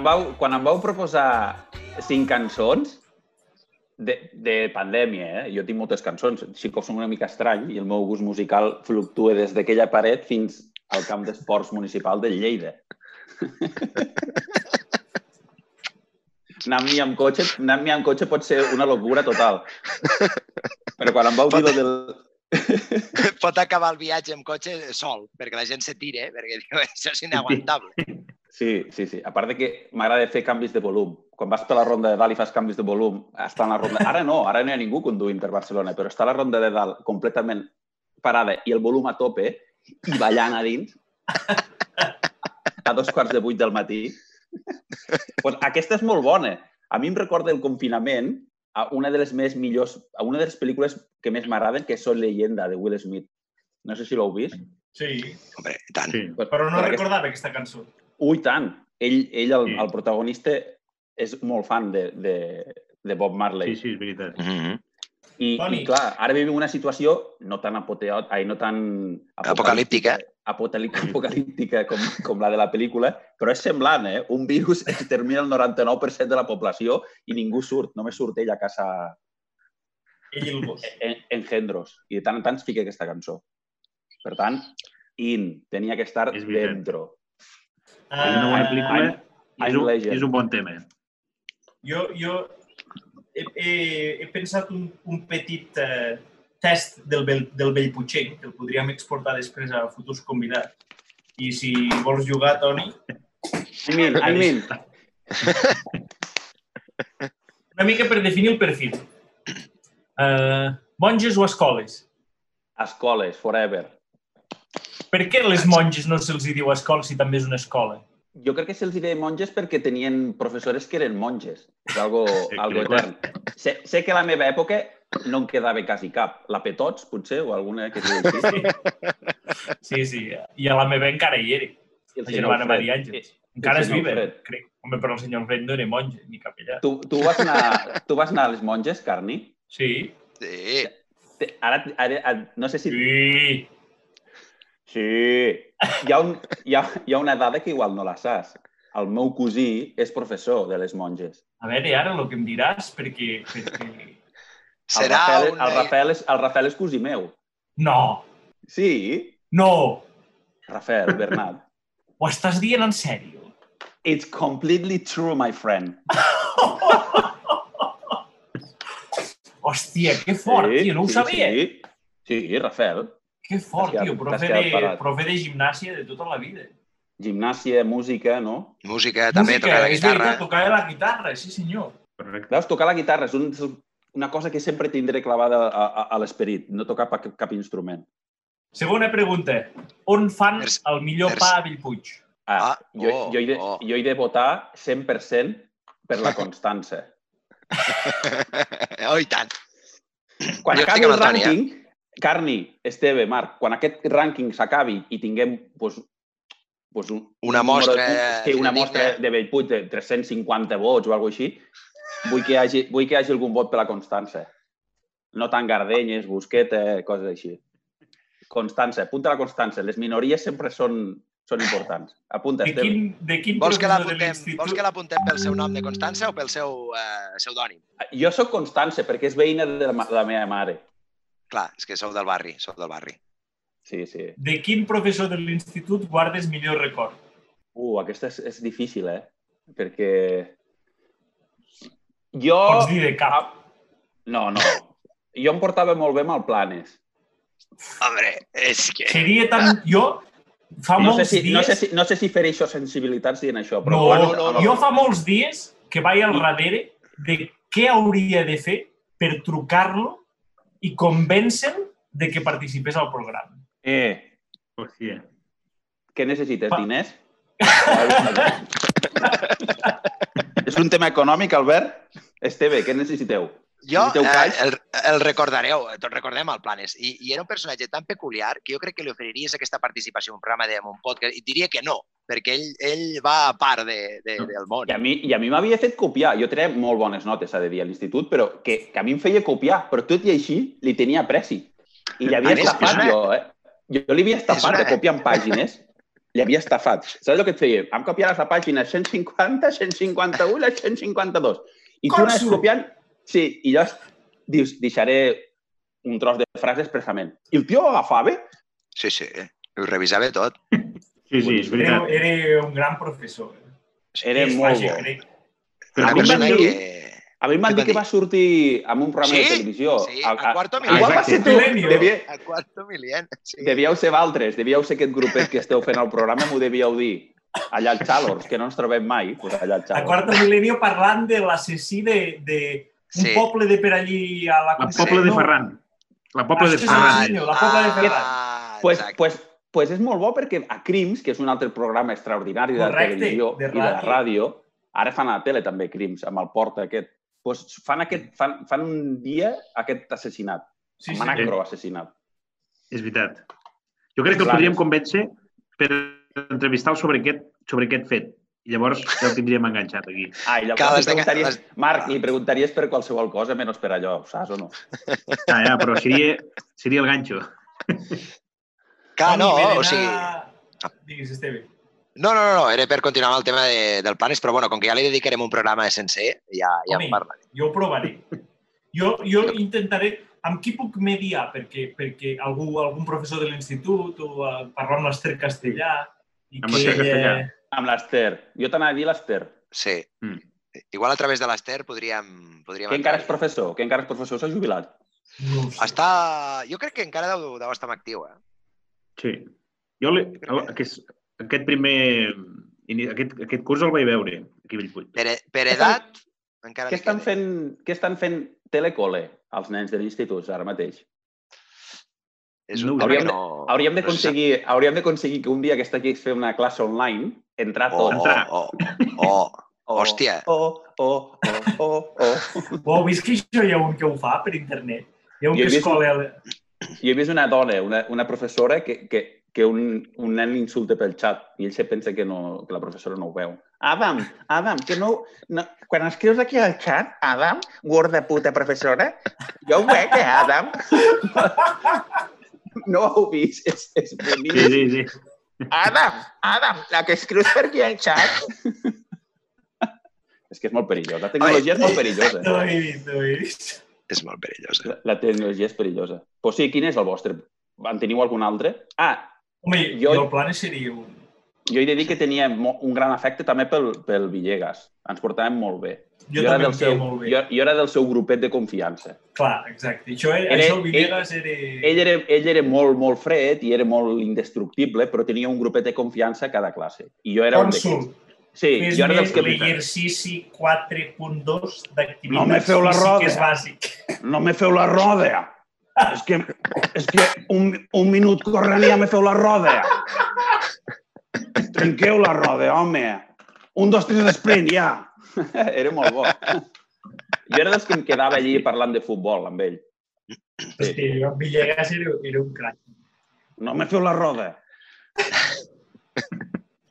em vau, quan em vau proposar cinc cançons, de, de pandèmia, eh? Jo tinc moltes cançons, sí que som una mica estrany i el meu gust musical fluctua des d'aquella paret fins al camp d'esports municipal de Lleida. anar-m'hi amb cotxe, anar amb cotxe pot ser una locura total. Però quan em vau dir del... Pot acabar el viatge amb cotxe sol, perquè la gent se tira, eh? perquè diu, això és inaguantable. Sí, sí, sí. A part de que m'agrada fer canvis de volum. Quan vas per la ronda de dalt i fas canvis de volum, està en la ronda... Ara no, ara no hi ha ningú conduint per Barcelona, però està la ronda de dalt completament parada i el volum a tope i ballant a dins a dos quarts de vuit del matí. pues aquesta és molt bona. A mi em recorda el confinament a una de les més millors, a una de les pel·lícules que més m'agraden, que és Soy leyenda, de Will Smith. No sé si l'heu vist. Sí, Hombre, tant. Sí. però no Per aquesta- recordava aquesta cançó. Ui, tant. Ell, ell el, Sí. el protagonista, és molt fan de, de, de Bob Marley. Sí, sí, és veritat. Mm -hmm. I, Toni. I, clar, ara vivim una situació no tan apoteot, ai, no tan Apocalíptica. apocalí- apocalíptica com, com la de la pel·lícula, però és semblant, eh? Un virus extermina el 99% de la població i ningú surt, només surt ell a casa Ell i el gos. en, engendros. I de tant en tant es fica aquesta cançó. Per tant, in, tenia que estar dentro. Una bona pel·lícula i és, un, és un bon tema. Jo, jo he, he, he pensat un, un petit eh, test del, Bell- del Bellputxenc que el podríem exportar després a futurs convidats. I si vols jugar, Toni, I mean, I mean, una mica per definir el perfil. Uh, monges o escoles? escoles, forever. Per què les monges no se'ls diu escola si també és una escola? Jo crec que se'ls diré monges perquè tenien professores que eren monges. És algo, algo clar. etern. Sé, sé que a la meva època no en quedava quasi cap. La Petots, potser, o alguna que diu així. Sí, sí. I a la meva encara hi era. I el La senyor germana Fred. Maria Àngels. Encara és viva, Fred. crec. Home, però el senyor Fred no era monge, ni capellà. Tu, tu, vas anar, tu vas anar a les monges, Carni? Sí. Sí. Ara, ara, ara no sé si... Sí. Sí. Hi ha, un, hi, ha, hi ha una dada que igual no la saps. El meu cosí és professor de les monges. A veure, ara el que em diràs, perquè... perquè... El Serà Rafael, una... el, Rafael és, el Rafael és cosí meu. No, Sí, no. Rafael, Bernat. Ho estàs dient en sèrio? It's completely true, my friend. Hòstia, que fort, tio, no ho sí, sabia. Sí, sí Rafael. Que fort, tio, profe de, profe de gimnàsia de tota la vida. Gimnàsia, música, no? Música, també, Música, tocar la guitarra. veritat, tocava la guitarra, sí senyor. Correcte. Veus, tocar la guitarra és un, una cosa que sempre tindré clavada a, a, a l'esperit, no tocar pa, cap instrument. Segona pregunta. On fan Terç- el millor terç- pa a Bellpuig? Ah, Ah, jo, oh, jo, he de, oh. jo he de votar 100% per la Constança. oh, i tant. Quan Jo acabi el eh? rànquing, Carni, Esteve, Marc, quan aquest rànquing s'acabi i tinguem pues, pues un, Una mostra un- sí, una mostra de Bellpuig de 350 vots o alguna així, vull que, hi hagi, vull que hi hagi algun vot per la Constança. No tant Gardenyes, Busqueta, coses així. Constança, apunta la Constança. Les minories sempre són, són importants. Apunta, De Esteve. quin, de quin Vols que de l'apuntem vols que l'apuntem pel seu nom de Constança o pel seu eh, pseudònim? Jo sóc Constança perquè és veïna de la, de la meva mare. Clar, és que sou del barri, sou del barri. Sí, sí. De quin professor de l'institut guardes millor record? Uh, aquesta és, és difícil, eh? Perquè... Jo... Pots dir de cap. No, no. Jo em portava molt bé amb el Planes. Hombre, és que... Seria tan... Jo, fa No sé, molts si, dies... no, sé si, no sé si fer això sensibilitats dient això, però... No, Planes- no, no. jo fa molts dies que vaig al darrere de què hauria de fer per trucar-lo i convèncer-lo de que participés al programa. Eh, Hòstia. què necessites? Pa- Diners? És un tema econòmic, Albert? Esteve, què necessiteu? Jo eh, el, el recordareu, tots recordem el Planes, i, i era un personatge tan peculiar que jo crec que li oferiries aquesta participació en un programa de, un podcast, i diria que no, perquè ell, ell va a part de, de, del món. I a mi, i a mi m'havia fet copiar. Jo tenia molt bones notes, s'ha de dir, a l'institut, però que, que a mi em feia copiar. Però tot i així, li tenia preci. I l'havia A estafat una- jo, eh? Jo, jo li havia estafat una- de copiar en pàgines. Li havia estafat. Saps el que et feia? Em copiaràs la pàgina 150, 151 i la 152. I tu anaves copiant... Sí, i llavors dius, deixaré un tros de frase expressament. I el tio ho agafava Sí, sí, ho revisava tot. Sí, sí, és Era, veritat. era un gran professor. Era És molt màgic, bo. crec. Però a mi em van persona dir- que... A mi em van dir que va sortir en un programa Sí, de televisió. sí, a Quarto Igual va Milenio. ser tu. Milenio. Devia, A quarto milient. Sí. devíeu ser valtres, devíeu ser aquest grupet que esteu fent el programa, m'ho devíeu dir. Allà al Xalors, que no ens trobem mai, pues allà al A Xalors. quarta mil·lenio parlant de l'assassí de, de un Sí. poble de per allí a la La Conselleria, Pobla de no? Ferran. La Pobla de Ah, sí, Ferran. la Pobla de Ferran. Ah, pues, exacte. pues, pues és molt bo perquè a Crims, que és un altre programa extraordinari de Correcte, televisió de i de ràdio. ràdio, ara fan a la tele també Crims, amb el Porta aquest. Pues fan, aquest, fan, fan un dia aquest assassinat, Sí, sí, sí. assassinat. És veritat. Jo crec que el podríem convèncer per entrevistar-lo sobre aquest, sobre aquest fet. I llavors ja el tindríem enganxat aquí. Ah, i llavors Cada li de- preguntaries, les- Marc, li preguntaries per qualsevol cosa menys per allò, saps o no? Ah, ja, però seria, seria el ganxo. Clar, no, o sigui... Digues, Esteve. No, no, no, no, era per continuar amb el tema de, del Planes, però bueno, com que ja li dedicarem un programa sencer, ja, ja Home, en parlarem. Jo ho provaré. Jo, jo intentaré... Amb qui puc mediar? Perquè, perquè algú, algun professor de l'institut o uh, parlar amb l'Ester Castellà i Amb que l'Ester Castellà. ella... Amb l'Ester. Jo t'anava a dir l'Ester. Sí. Mm. Igual a través de l'Ester podríem... podríem Que encara és professor, que encara és professor, s'ha jubilat. No sé. Està... Jo crec que encara deu, deu estar en actiu, eh? Sí. Jo aquest, aquest primer... Aquest, aquest curs el vaig veure aquí a Bellpuig. Per, per edat, encara Què estan fent, què estan fent telecole als nens de l'institut ara mateix? És No un hauríem no... Hauríem no sap. d'aconseguir hauríem d'aconseguir que un dia que està aquí fer una classe online, entrar Oh, tots. Entrar. oh, oh, oh. Hòstia. Oh, oh, oh, oh, oh. Ho heu vist que això hi ha un que ho fa per internet? Hi ha un Jo que vist- escola... Jo he vist una dona, una, una professora, que, que, que un, un nen l'insulta pel xat i ell se pensa que, no, que la professora no ho veu. Adam, Adam, que no, no... Quan escrius aquí al xat, Adam, gorda puta professora, jo ho veig, eh, Adam? No ho heu vist? És, és Sí, boníssim. sí, sí. Adam, Adam, la que escrius per aquí al xat. és que és molt perillós. La tecnologia és molt perillosa. No ho he vist, no ho he vist. És molt perillós. La, la tecnologia és perillosa. Pues sí, quin és el vostre? En teniu algun altre? Ah, Home, Jo- jo, el plan seria un... jo he de dir que tenia un gran afecte també pel, pel Villegas. Ens portàvem molt bé. Jo, era també del seu, molt bé. jo, jo era del seu grupet de confiança. Clar, exacte. Això, Era- això el Villegas era... Ell era, ell era molt, molt fred i era molt indestructible, però tenia un grupet de confiança a cada classe. I jo era un Cònsul, d'aquests. Sí, jo era fes-me dels que... l'exercici 4.2 d'activitats No me feu la roda. físiques bàsic. No me feu la roda. És que, és que un, un minut corrent ja me feu la roda. Trenqueu la roda, home. Un, dos, tres, sprint, ja. Era molt bo. Jo era dels que em quedava allí parlant de futbol amb ell. Hosti, jo, Villegas era, era un crac. No me feu la roda.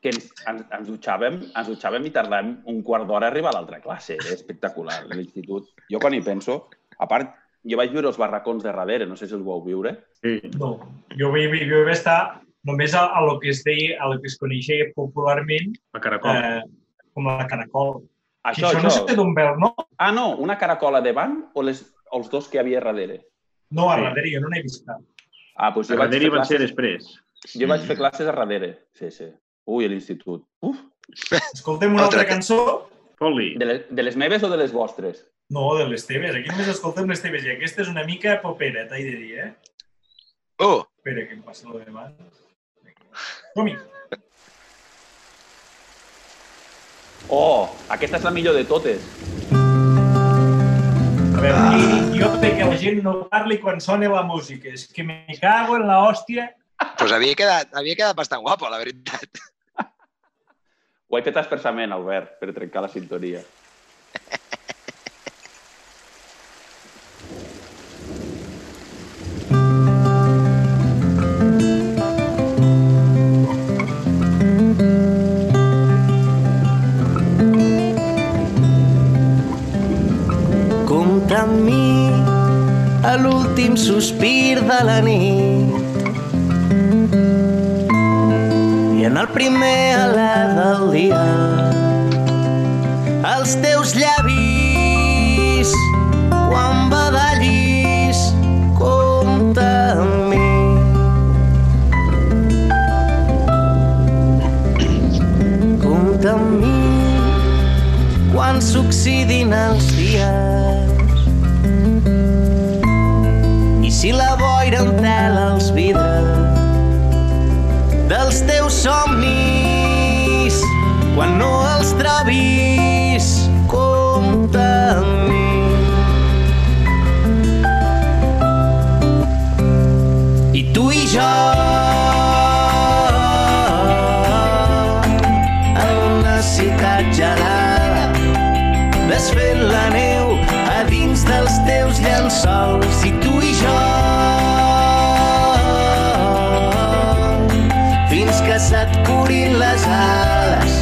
Que ens, ens, ens, dutxàvem, ens dutxàvem i tardàvem un quart d'hora a arribar a l'altra classe. Era espectacular, l'institut. Jo quan hi penso, a part, jo vaig viure els barracons de darrere, no sé si els vau viure. sí. No, jo vaig, jo vaig estar només a, a lo que es deia, a lo que es coneixia popularment La caracol. eh, com la caracol. Això, això, això. no sé d'on veu, no? Ah, no, una caracola davant o les, els dos que hi havia darrere? No, a Sí. darrere, jo no n'he vist cap. Ah, doncs jo A vaig, darrere van ser classes, després. jo vaig fer classes a darrere. Sí, sí. Ui, a l'institut. Uf, Escoltem una Altra altra cançó? Poli. de, les, de les meves o de les vostres? No, de les teves. Aquí només escoltem les teves i aquesta és una mica popera, t'he de dir, eh? Oh, Espera, que em passa lo de abans. Som-hi. Oh, aquesta és la millor de totes. A veure, aquí jo que la gent no parli quan sona la música. És que me cago en la hòstia. doncs havia quedat, havia quedat bastant guapo, la veritat. Ho he fet expressament, Albert, per trencar la sintonia. Compta amb mi a l'últim sospir de la nit el primer alè del dia els teus llavis quan badallis compta amb mi compta amb mi quan coincidint els dies. I si la boira entela els vidres dels teus somnis, quan no els trobis, compta amb mi. I tu i jo en una ciutat gelada desfent la neu a dins dels teus llençols i tu i jo curin les ales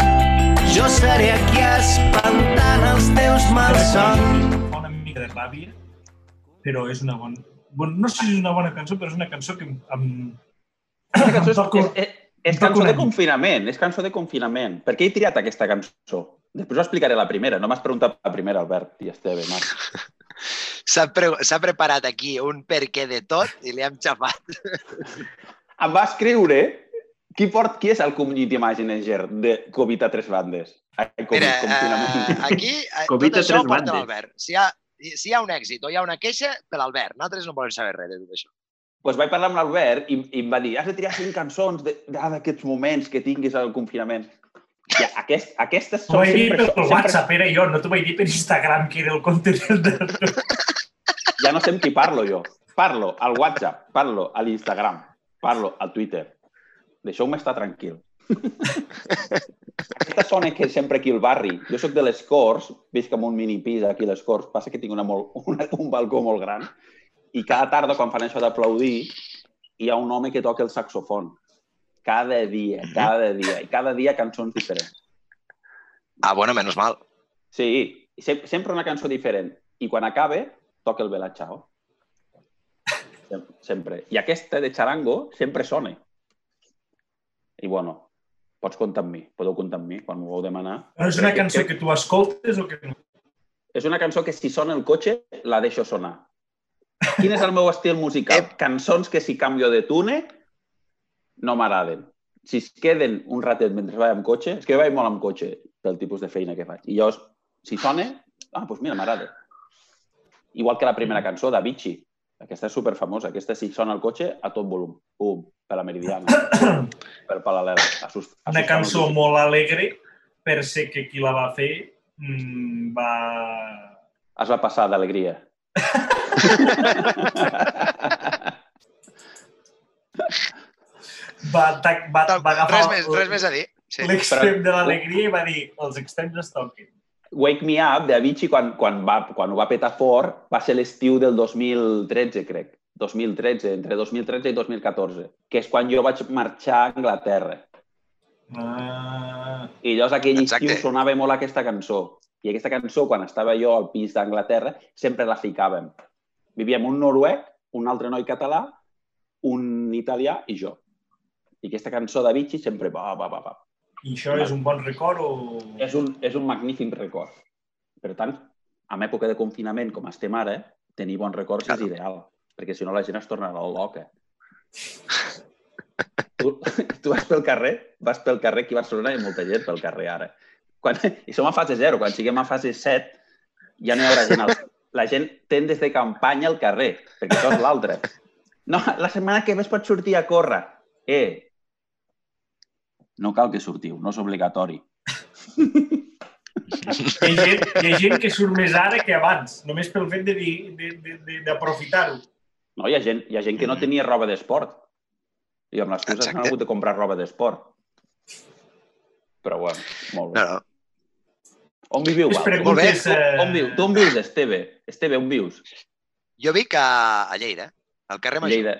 jo seré aquí espantant els teus malsons Fa una mica de ràbia, però és una bona... Bueno, no sé si és una bona cançó, però és una cançó que em... em... Aquesta cançó és, Toco- és, és, és cançó de confinament, és cançó de confinament. Per què he triat aquesta cançó? Després ho explicaré la primera. No m'has preguntat la primera, Albert i Esteve, Marc. S'ha pre preparat aquí un per què de tot i li hem xafat. Em va escriure qui, port, qui és el community manager de Covid a tres bandes? Ai, COVID, Mira, confinament. eh, aquí eh, tot Covid a això ho tres porta bandes. l'Albert. Si, ha, si hi ha un èxit o hi ha una queixa, per l'Albert. Nosaltres no volem saber res de tot això. pues vaig parlar amb l'Albert i, i em va dir has de triar cinc cançons d'aquests moments que tinguis al confinament. I aquest, aquestes són vaig dir sempre... per sempre WhatsApp, era jo, no t'ho vaig dir per Instagram, que era el contenidor de... ja no sé amb qui parlo jo. Parlo al WhatsApp, parlo a l'Instagram, parlo al Twitter. Deixeu-me estar tranquil. Aquesta sona que sempre aquí al barri. Jo sóc de les Corts, visc en un mini pis aquí a les Corts, passa que tinc una molt, una, un balcó molt gran i cada tarda quan fan això d'aplaudir hi ha un home que toca el saxofon. Cada dia, cada dia, i cada dia cançons diferents. Ah, bueno, menos mal. Sí, sempre una cançó diferent. I quan acabe, toca el Bella Ciao. Sem- Sempre. I aquesta de Charango sempre sona. I bueno, pots comptar amb mi. Podeu comptar amb mi quan m'ho vau demanar. Però és una cançó que tu escoltes o que no? És una cançó que si sona el cotxe, la deixo sonar. Quin és el meu estil musical? Cançons que si canvio de tune no m'agraden. Si es queden un ratet mentre vaig amb cotxe, és que jo vaig molt amb cotxe pel tipus de feina que faig. I jo, si sona, ah, doncs mira, m'agrada. Igual que la primera cançó d'Avicii. Aquesta és superfamosa. Aquesta, si sona el cotxe, a tot volum. Pum, per la meridiana. per paral·lel. Assust, Una cançó molt alegre, per ser que qui la va fer mm, va... Es va passar d'alegria. Va, va, va, va agafar Res més, res més a dir. Sí. l'extrem de l'alegria i va dir els extrems es toquen. Wake Me Up de Avicii, quan, quan, va, quan ho va petar fort, va ser l'estiu del 2013, crec. 2013, entre 2013 i 2014, que és quan jo vaig marxar a Anglaterra. Ah, I llavors aquell Exacte. estiu sonava molt aquesta cançó. I aquesta cançó, quan estava jo al pis d'Anglaterra, sempre la ficàvem. Vivíem un noruec, un altre noi català, un italià i jo. I aquesta cançó d'Avicii sempre va, va, va, va. I això és un bon record o... És un, és un magnífic record. Per tant, en època de confinament, com estem ara, tenir bons records Claro. és ideal, perquè si no la gent es tornarà loca. tu, tu vas pel carrer, vas pel carrer aquí a Barcelona ha molta gent pel carrer ara. Quan, I som a fase 0, quan siguem a fase 7 ja no hi haurà gent. Al, la gent tendes de campanya al carrer, perquè això és l'altre. No, la setmana que es pot sortir a córrer. Eh, no cal que sortiu, no és obligatori. Hi ha, gent, hi ha gent que surt més ara que abans, només pel fet d'aprofitar-ho. No, hi ha gent, hi ha gent que no tenia roba d'esport. I amb les coses han hagut de comprar roba d'esport. Però bueno, molt bé. No, no. On viviu, Val? preguntes, On, eh, on, viu? Tu on vius, Esteve? Esteve, on vius? Jo vic a, a Lleida, al carrer Major. Lleida.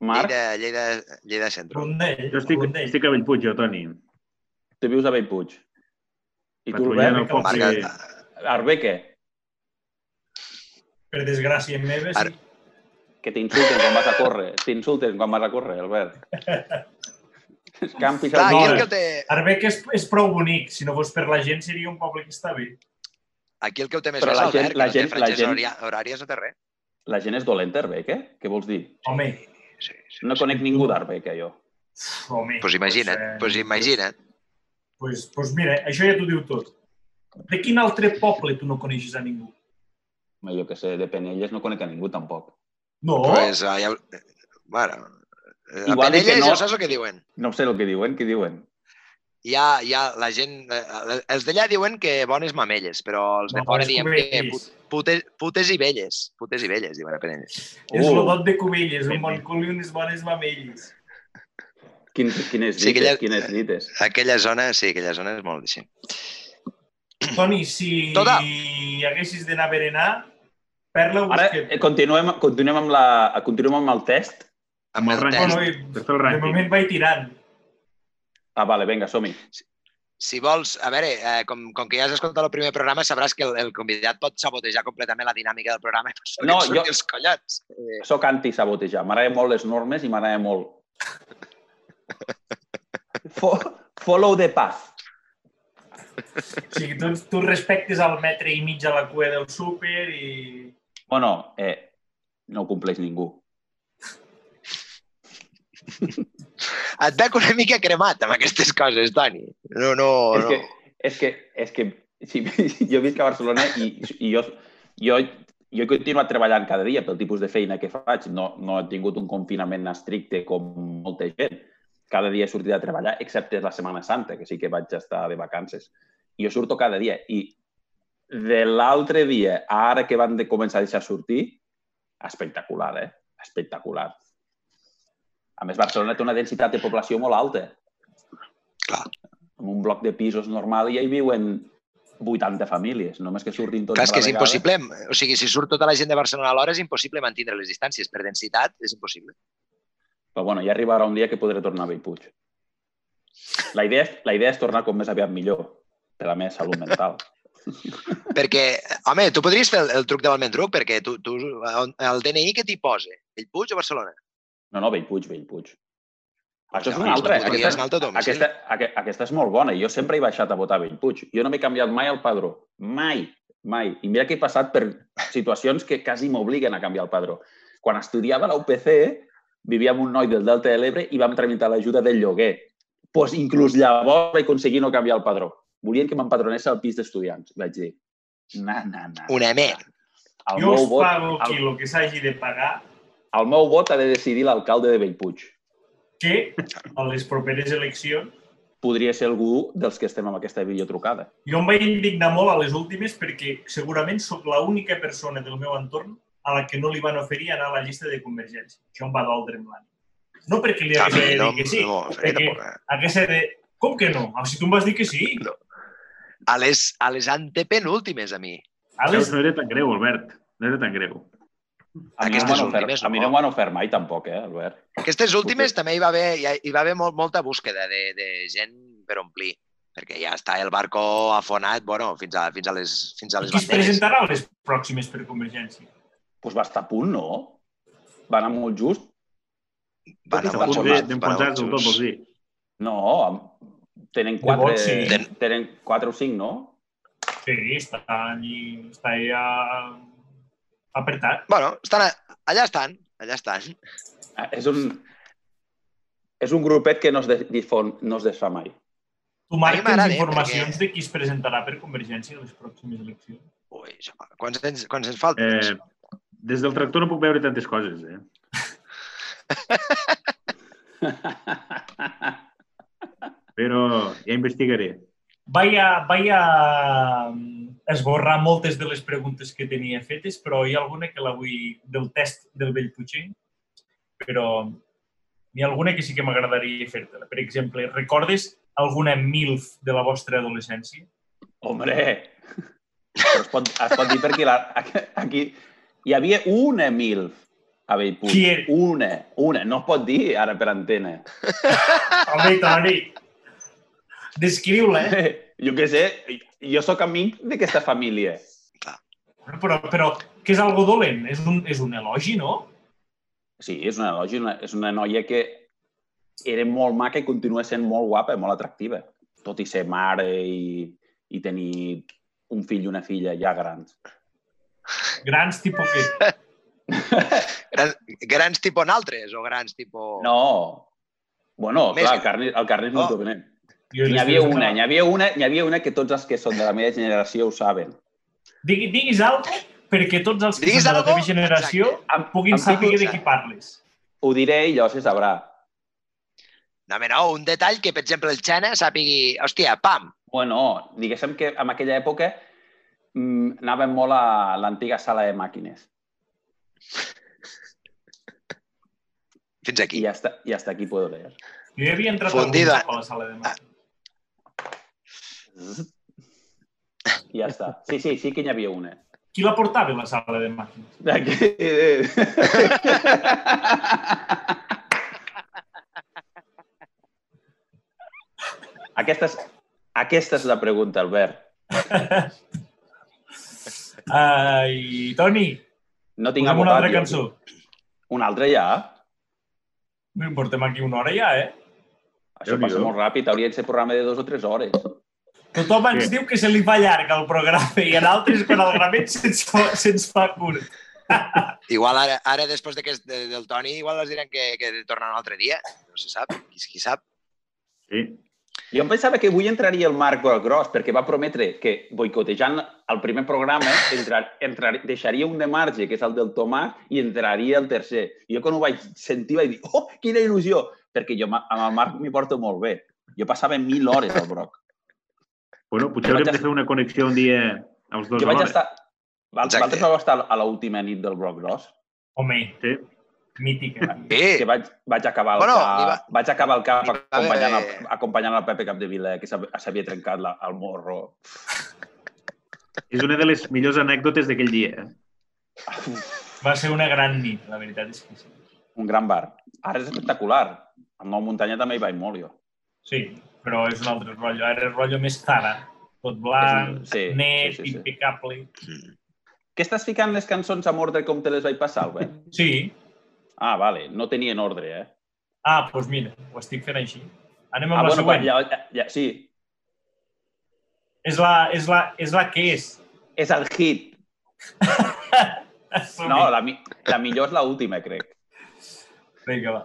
Marc, Lleida, Lleida, Lleida Centro. Rondell. Jo estic, Rondell. estic a Bellpuig, jo, Toni. tu vius a Bellpuig. I tu, Albert? Marca, de... Arbeque, Per desgràcia meva, sí. Ara- que t'insulten quan vas a córrer. T'insulten quan vas a córrer, Albert. Els campis Clar, al aquí el que té, Arbeca és, és prou bonic. Si no fos per la gent, seria un poble que està bé. aquí el que ho té més Però és la Albert, gent- que la no té gent- la franges gent- horia- horàries, no té res. La gent és dolenta, Arbeque? Què vols dir? Home, Sí, sí. No conec ningú d'Arbeque, jo. home. Pues imagina't, eh, pues imagina't. Pues, pues mira, això ja t'ho diu tot. De quin altre poble tu no coneixes a ningú? Jo que sé, de Penelles no conec a ningú tampoc. No? Pues, uh, ja... Bueno, eh, a que Penelles no. ja saps el que diuen. No sé el que diuen, què diuen? Hi ha, hi ha la gent... eh, Els d'allà diuen que bones mamelles, però els de No, fora diem que put- putes, putes i velles. Putes i velles, diuen a Penelles. És Uh. el dot de Cubelles, un bon cul i unes bones mamelles. Quin, quines Sí, dites, aquella- quines dites. Aquella zona, sí, aquella zona és molt així. Toni, si Tota. haguessis d'anar a berenar, Perla ho Ara eh, continuem, continuem, amb la, continuem amb el test. Amb el el test. Bueno, el de moment vaig tirant. Ah, vale, vinga, som-hi. Si vols, a veure, eh, com, com que ja has escoltat el primer programa, sabràs que el, el convidat pot sabotejar completament la dinàmica del programa i per No, no, jo... els collons. Eh, Soc anti-sabotejar. M'agraden molt les normes i m'agrada molt... Fo follow the path. O sigui, tu, tu respectes el metre i mig a la cua del súper i... Bueno, eh, no ho compleix ningú. et veig una mica cremat amb aquestes coses, Toni. No, no, És no. que, és que, és que sí, jo visc a Barcelona i, i jo, jo, jo he continuat treballant cada dia pel tipus de feina que faig. No, no he tingut un confinament estricte com molta gent. Cada dia he sortit a treballar, excepte la Setmana Santa, que sí que vaig estar de vacances. I jo surto cada dia. I de l'altre dia a ara que van de començar a deixar sortir, espectacular, eh? Espectacular. A més, Barcelona té una densitat de població molt alta. Clar. En un bloc de pisos normal ja hi viuen 80 famílies, només que surtin tots Clar, és a que la és vegada. impossible. O sigui, si surt tota la gent de Barcelona alhora és impossible mantenir les distàncies. Per densitat és impossible. Però bueno, ja arribarà un dia que podré tornar a Bellpuig. La idea, és, la idea és tornar com més aviat millor, per a més salut mental. Perquè, home, tu podries fer el, el truc de l'almendruc, perquè tu, tu, el DNI que t'hi posa? Bellpuig o Barcelona? No, no, Bellpuig, Bellpuig. Això és una altra. podries Aquesta, domicili. aquesta, aque- aquesta és molt bona. Jo sempre he baixat a votar a Bellpuig. Jo no m'he canviat mai el padró. Mai, mai. I mira que he passat per situacions que quasi m'obliguen a canviar el padró. Quan estudiava a la UPC, vivia amb un noi del Delta de l'Ebre i vam tramitar l'ajuda del lloguer. Pues inclús llavors vaig aconseguir no canviar el padró. Volien que m'empadronés al pis d'estudiants. Vaig dir, na, na, na. Una mer. El Jo meu, us vot, pago el, aquí el que s'hagi de pagar, el meu vot ha de decidir l'alcalde de Bellpuig. que a les properes eleccions Podria ser algú dels que estem amb aquesta videotrucada. jo em vaig indignar molt a les últimes perquè segurament sóc l'única persona del meu entorn a la que no li van oferir anar a la llista de Convergència. Això em va doldre en l'ànim. No perquè li A hagués de no, dir que sí, no, no perquè tampoc. eh? hagués de... Com que no? Ah, Si tu em vas dir que sí. No. A les, a les antepenúltimes, a mi. A les... no era tan greu, Albert. No era tan greu. A no Aquestes m'han ofert, últimes a mi no. no m'ho han ofert mai tampoc, eh, Albert? Aquestes últimes també hi va haver, hi, hi va haver molt, molta búsqueda de, de gent per omplir, perquè ja està el barco afonat bueno, fins, a, fins, a les, fins a I les qui es banderes. presentarà a les pròximes per Convergència? Doncs va estar a punt, no? Va anar molt just. Van Tot a està molt molt just, d'enfonsats del molt tot, tenen quatre, vots, sí. Ten- tenen quatre o cinc, no? Sí, està allí, està allà apretat. Bueno, estan a, allà estan, allà estan. Ah, És un, és un grupet que no es, de, difon, no es desfà mai. Tu marques eh, informacions perquè- de qui es presentarà per Convergència a les pròximes eleccions. Ui, quants anys, quants anys falten? Eh, des del tractor no puc veure tantes coses, eh? Però ja investigaré. Vaig a, vaig a mm, esborrar moltes de les preguntes que tenia fetes, però hi ha alguna que la vull del test del vell Puigent, però n'hi ha alguna que sí que m'agradaria fer-te-la. Per exemple, recordes alguna MILF de la vostra adolescència? Hombre! Però es pot, es pot dir perquè la, aquí hi havia una MILF a Bellpuig. Qui era? Una, una. No es pot dir ara per antena. Home, Toni! Descriu-la, eh? Jo què sé, jo sóc amic d'aquesta família. Però, però què és algo dolent? És un, és un elogi, no? Sí, és una elogi, una, és una noia que era molt maca i continua sent molt guapa, molt atractiva. Tot i ser mare i, i tenir un fill i una filla ja grans. Grans tipus que... Grans, grans tipus en altres o grans tipus... No. Bueno, Més clar, el carnet, el carnet no Oh. Jo N'hi havia una, no. n'hi havia una, n'hi havia una que tots els que són de la meva generació ho saben. Digui, diguis alguna perquè tots els que Diguis són de la teva generació Amb, puguin saber de qui parles. Ho diré i llavors se sabrà. No, no, un detall que, per exemple, el Xena sàpigui... Hòstia, pam! Bueno, diguéssim que en aquella època mm, anàvem molt a l'antiga sala de màquines. Fins aquí. I hasta, i hasta aquí puedo leer. Jo havia entrat Fundida. a la sala de màquines. I ja està. Sí, sí, sí que n'hi havia una. Qui la portava a la sala de màquines? Aquesta és, aquesta és la pregunta, Albert. Ai, Toni, No tinc posem una altra jo. cançó. Una altra ja? No portem aquí una hora ja, eh? Això passa molt ràpid. Hauria de ser programa de dues o tres hores. Tothom ens Sí. diu que se li fa llarg el programa i en altres quan el gravem se'ns fa, se'ns fa curt. Igual ara, ara després d'aquest de, del Toni, igual els diran que, que tornen un altre dia. No se sap, qui, qui sap. Sí. Jo em pensava que avui entraria el Marc Gros perquè va prometre que boicotejant el primer programa entrar, entrar, deixaria un de marge, que és el del Tomàs, i entraria el tercer. I jo quan ho vaig sentir vaig dir, oh, quina il·lusió! Perquè jo amb el Marc m'hi porto molt bé. Jo passava mil hores al Broc. Bueno, potser haurem de fer una connexió un dia als dos Jo vaig estar... Vosaltres vau estar a l'última nit del Broc Gros? Home, Sí. mítica. Sí, Que vaig, vaig acabar el Bueno, cap, va- vaig acabar el cap acompanyant, haver- el, acompanyant el Pepe Capdevila, que s'ha- s'havia trencat la, el morro. És una de les millors anècdotes d'aquell dia. eh? Va ser una gran nit, la veritat és que sí. Un gran bar. Ara és espectacular. Al Nou Muntanya també hi vaig molt, jo. Sí, però és un altre rotllo. Ara és rotllo més Zara. Tot blanc, un- sí, net, sí, sí, sí. impecable. Què estàs ficant les cançons amb ordre com te les vaig passar, Albert? Sí. Ah, vale. No tenien ordre, eh? Ah, doncs pues mira, ho estic fent així. Anem amb Ah, la bueno, següent. ja, ja, ja, sí. És, la, és, la, és la que és. És el hit. No, la, mi- la millor és l'última, crec. Vinga, va.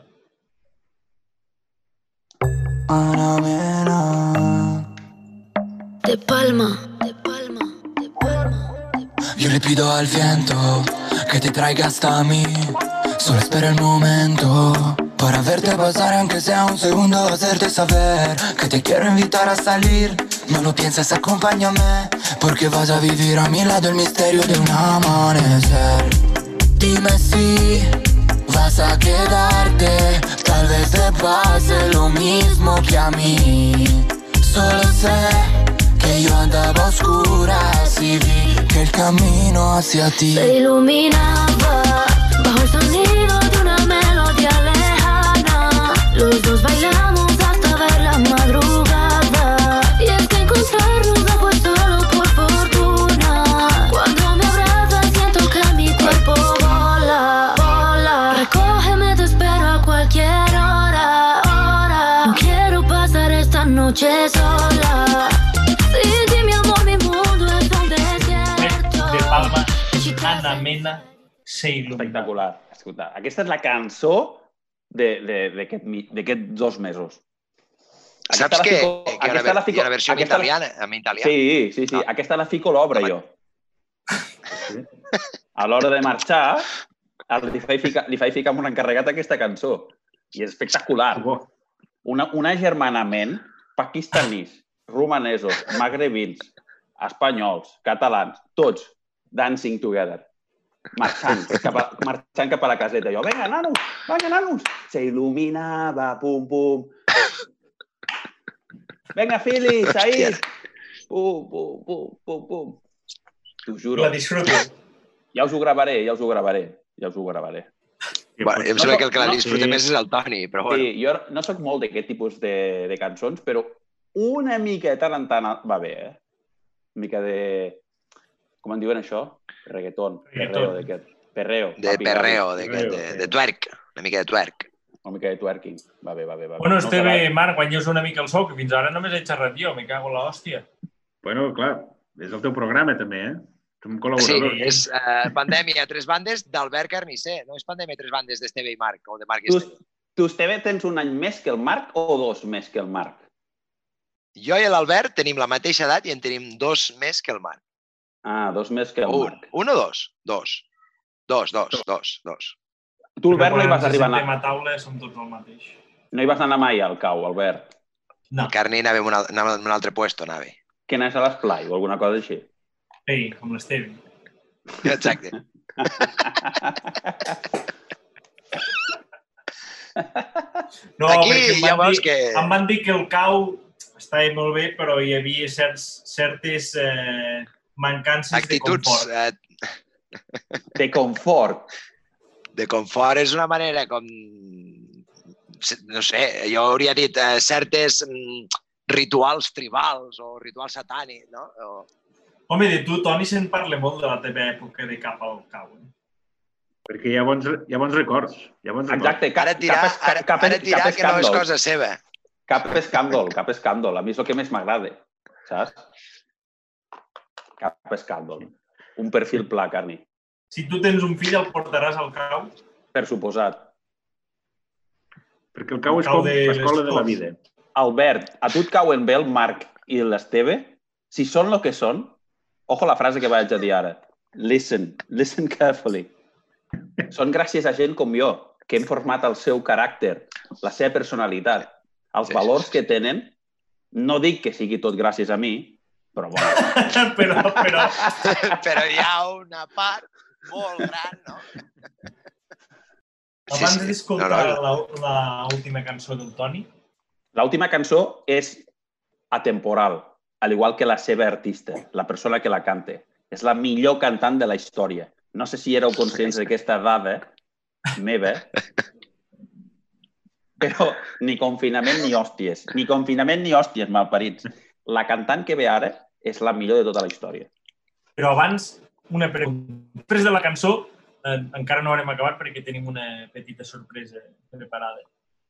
De palma, de palma, de palma. Yo le pido al viento que te traiga hasta mí. Solo espera el momento para verte pasar, aunque sea un segundo, hacerte saber que te quiero invitar a salir. No lo pienses, acompáñame, porque vas a vivir a mi lado el misterio de un amanecer. Dime si vas a quedarte, tal vez te pase lo mismo que a mí. Solo sé que yo andaba a oscuras y vi que el camino hacia ti Se iluminaba bajo el sonido de una melodía lejana. Los dos bailamos hasta ver la madrugada. Mena, se il·lumina. Espectacular. Escolta, aquesta és la cançó de- de- d'aquest mi- d'aquests dos mesos. Aquesta Saps la que, fico- que hi, ha una, la fico- hi ha una versió en italiana, en italià? Sí, sí, sí. Ah. Aquesta la fico a l'obra, jo. A l'hora de marxar, el- li faig ficar, li faig ficar amb un encarregat aquesta cançó. I és espectacular. Una, un agermanament pakistanis, romanesos, magrebins, espanyols, catalans, tots dancing together. Marxant cap a, marxant cap a la caseta. Jo, vinga, nanos, vinga, nanos. Se il·luminava, pum, pum. Vinga, Fili, Said. Pum, pum, pum, pum, pum. T'ho juro. La disfruto. Ja us ho gravaré, ja us ho gravaré. Ja us ho gravaré. Bueno, em sembla que el que la No, disfruta sí. més és el Toni, però bueno. Sí, jo no sóc molt d'aquest tipus de, de cançons, però una mica de tant en tant va bé, eh? Una mica de... Com en diuen això? Reggaeton. Reggaeton. Perreo, d'aquest. Perreo. De papi, perreo, de, de, de, de twerk, una mica de twerk. Una mica de twerking. Va bé, va bé. Va bé. Bueno, No Esteve, serà- Marc, guanyes una mica el sou, que fins ara només he xerrat jo, me cago en l'hòstia. Bueno, clar, és el teu programa també, eh? Som Sí, col·laboradors. és uh, pandèmia tres bandes d'Albert Carnisser, no és pandèmia tres bandes d'Esteve i Marc, o de Marc i Tu, Esteve. tu, Esteve, tens un any més que el Marc o dos més que el Marc? Jo i l'Albert tenim la mateixa edat i en tenim dos més que el Marc. Ah, dos més que el Un, Marc. un o dos? Dos. Dos, dos, dos, dos. Tu, Albert, no hi vas arribar a anar, a taula som tots el mateix. no hi vas anar mai al cau, Albert. No. El Carni anava en, anava en un altre puesto, anava. Que anaves a l'esplai o alguna cosa així. Ei, com l'Estevi. Exacte. No, Aquí ja van, veus dir, que- em van dir que el cau estava molt bé, però hi havia certs, certes eh, mancances Actituds de confort. eh, De confort. de confort és una manera com... No sé, jo hauria dit eh, certes mm, rituals tribals o rituals satànics, no? O... Home, de tu, Toni, se'n parla molt de la teva època de cap al cau. Eh? Perquè hi ha bons, hi ha bons records. Hi ha bons records. Exacte, cap, Ara dirà, cap, es- ara, cap, ara dirà cap que no és cosa seva. Cap escàndol, cap escàndol. A mi és el que més m'agrada, saps? Cap escàndol. Un perfil pla, Carni. Si tu tens un fill, el portaràs al cau? Per suposat. Perquè el cau és Cau com de l'escola de la vida. Albert, a tu et cauen bé el Marc i l'Esteve? Si són el que són, ojo la frase que vaig a dir ara. Listen, listen carefully. Són gràcies a gent com jo, que hem format el seu caràcter, la seva personalitat, els valors que tenen. No dic que sigui tot gràcies a mi, però bueno, però, però, Però hi ha una part molt gran, no? abans d'escoltar No, no, la l'última cançó del Toni, L'última cançó és atemporal, al igual que la seva artista, la persona que la canta. És la millor cantant de la història. No sé si éreu conscients d'aquesta dada meva, però ni confinament ni hòsties. Ni confinament ni hòsties, malparits. La cantant que ve ara és la millor de tota la història. però abans, una pregunta. Després de la cançó, eh, encara no haurem acabat perquè tenim una petita sorpresa preparada.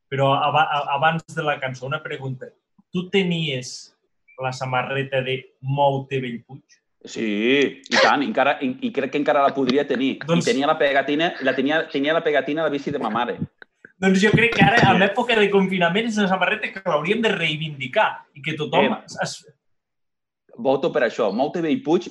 Però aba a- abans de la cançó, una pregunta. Tu tenies la samarreta de Mou-te Bellpuig? Sí, i tant, encara, i, i crec que encara la podria tenir. Doncs- I tenia la pegatina, la tenia, tenia la pegatina a la bici de ma mare. Doncs jo crec que ara, en època de confinament, és una samarreta que l'hauríem de reivindicar i que tothom... Eh. Es... Voto per això. Molt bé i Puig.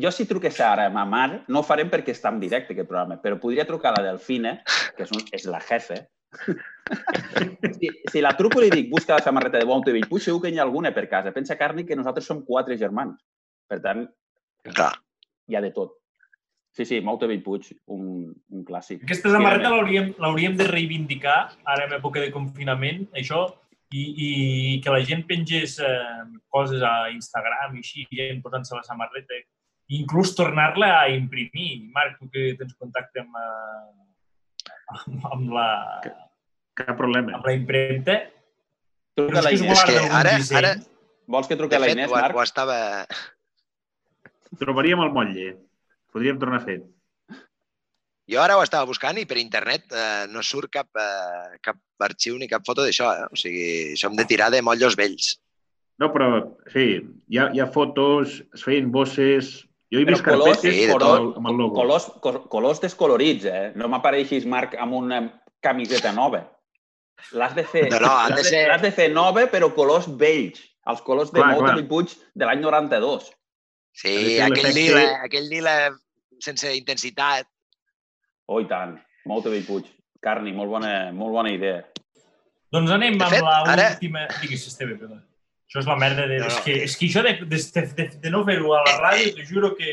Jo si truqués ara a ma mare, no ho farem perquè està en directe aquest programa, però podria trucar a la Delfina, que és, un, és la jefe. Si, si la truco i li dic, busca la samarreta de bé i Puig, segur que n'hi ha alguna per casa. Pensa, Carni, que nosaltres som quatre germans. Per tant, Clar. hi ha de tot. Sí, sí, Molt bé i Puig, un, un clàssic. Aquesta samarreta l'hauríem l'hauríem de reivindicar ara en època de confinament, això, i, i que la gent pengés eh, coses a Instagram i així, gent posant-se la samarreta, i inclús tornar-la a imprimir. Marc, tu que tens contacte amb, eh, amb, amb, la, Cap problema. amb la impremta, Truca la que Inés. És que ara, ara Vols que truqui a la Inés, ho, Marc? ho estava... Trobaríem el motlle. Podríem tornar a fer. Jo ara ho estava buscant i per internet eh, no surt cap, eh, cap arxiu ni cap foto d'això. Eh? O sigui, això hem de tirar de motllos vells. No, però sí, hi ha, hi ha fotos, es feien bosses... Jo he Però vist colors, carpetes sí, de amb, el, logo. Colors, co- colors descolorits, eh? No m'apareixis, Marc, amb una camiseta nova. L'has de fer, No, no, de ser- de fer nova, però colors vells. Els colors de Clar, Mouta clar. i Puig de l'any 92. Sí, aquell lila, aquell lila sense intensitat. Oh, i tant. Mouta i Puig. Carni, molt bona, molt bona idea. Doncs anem De amb fet, la ara- última... Digues, Esteve, perdó. Això és la merda de... No, És, no. que, és que això de, de, de, de, de no fer-ho a la ràdio, t'ho juro que...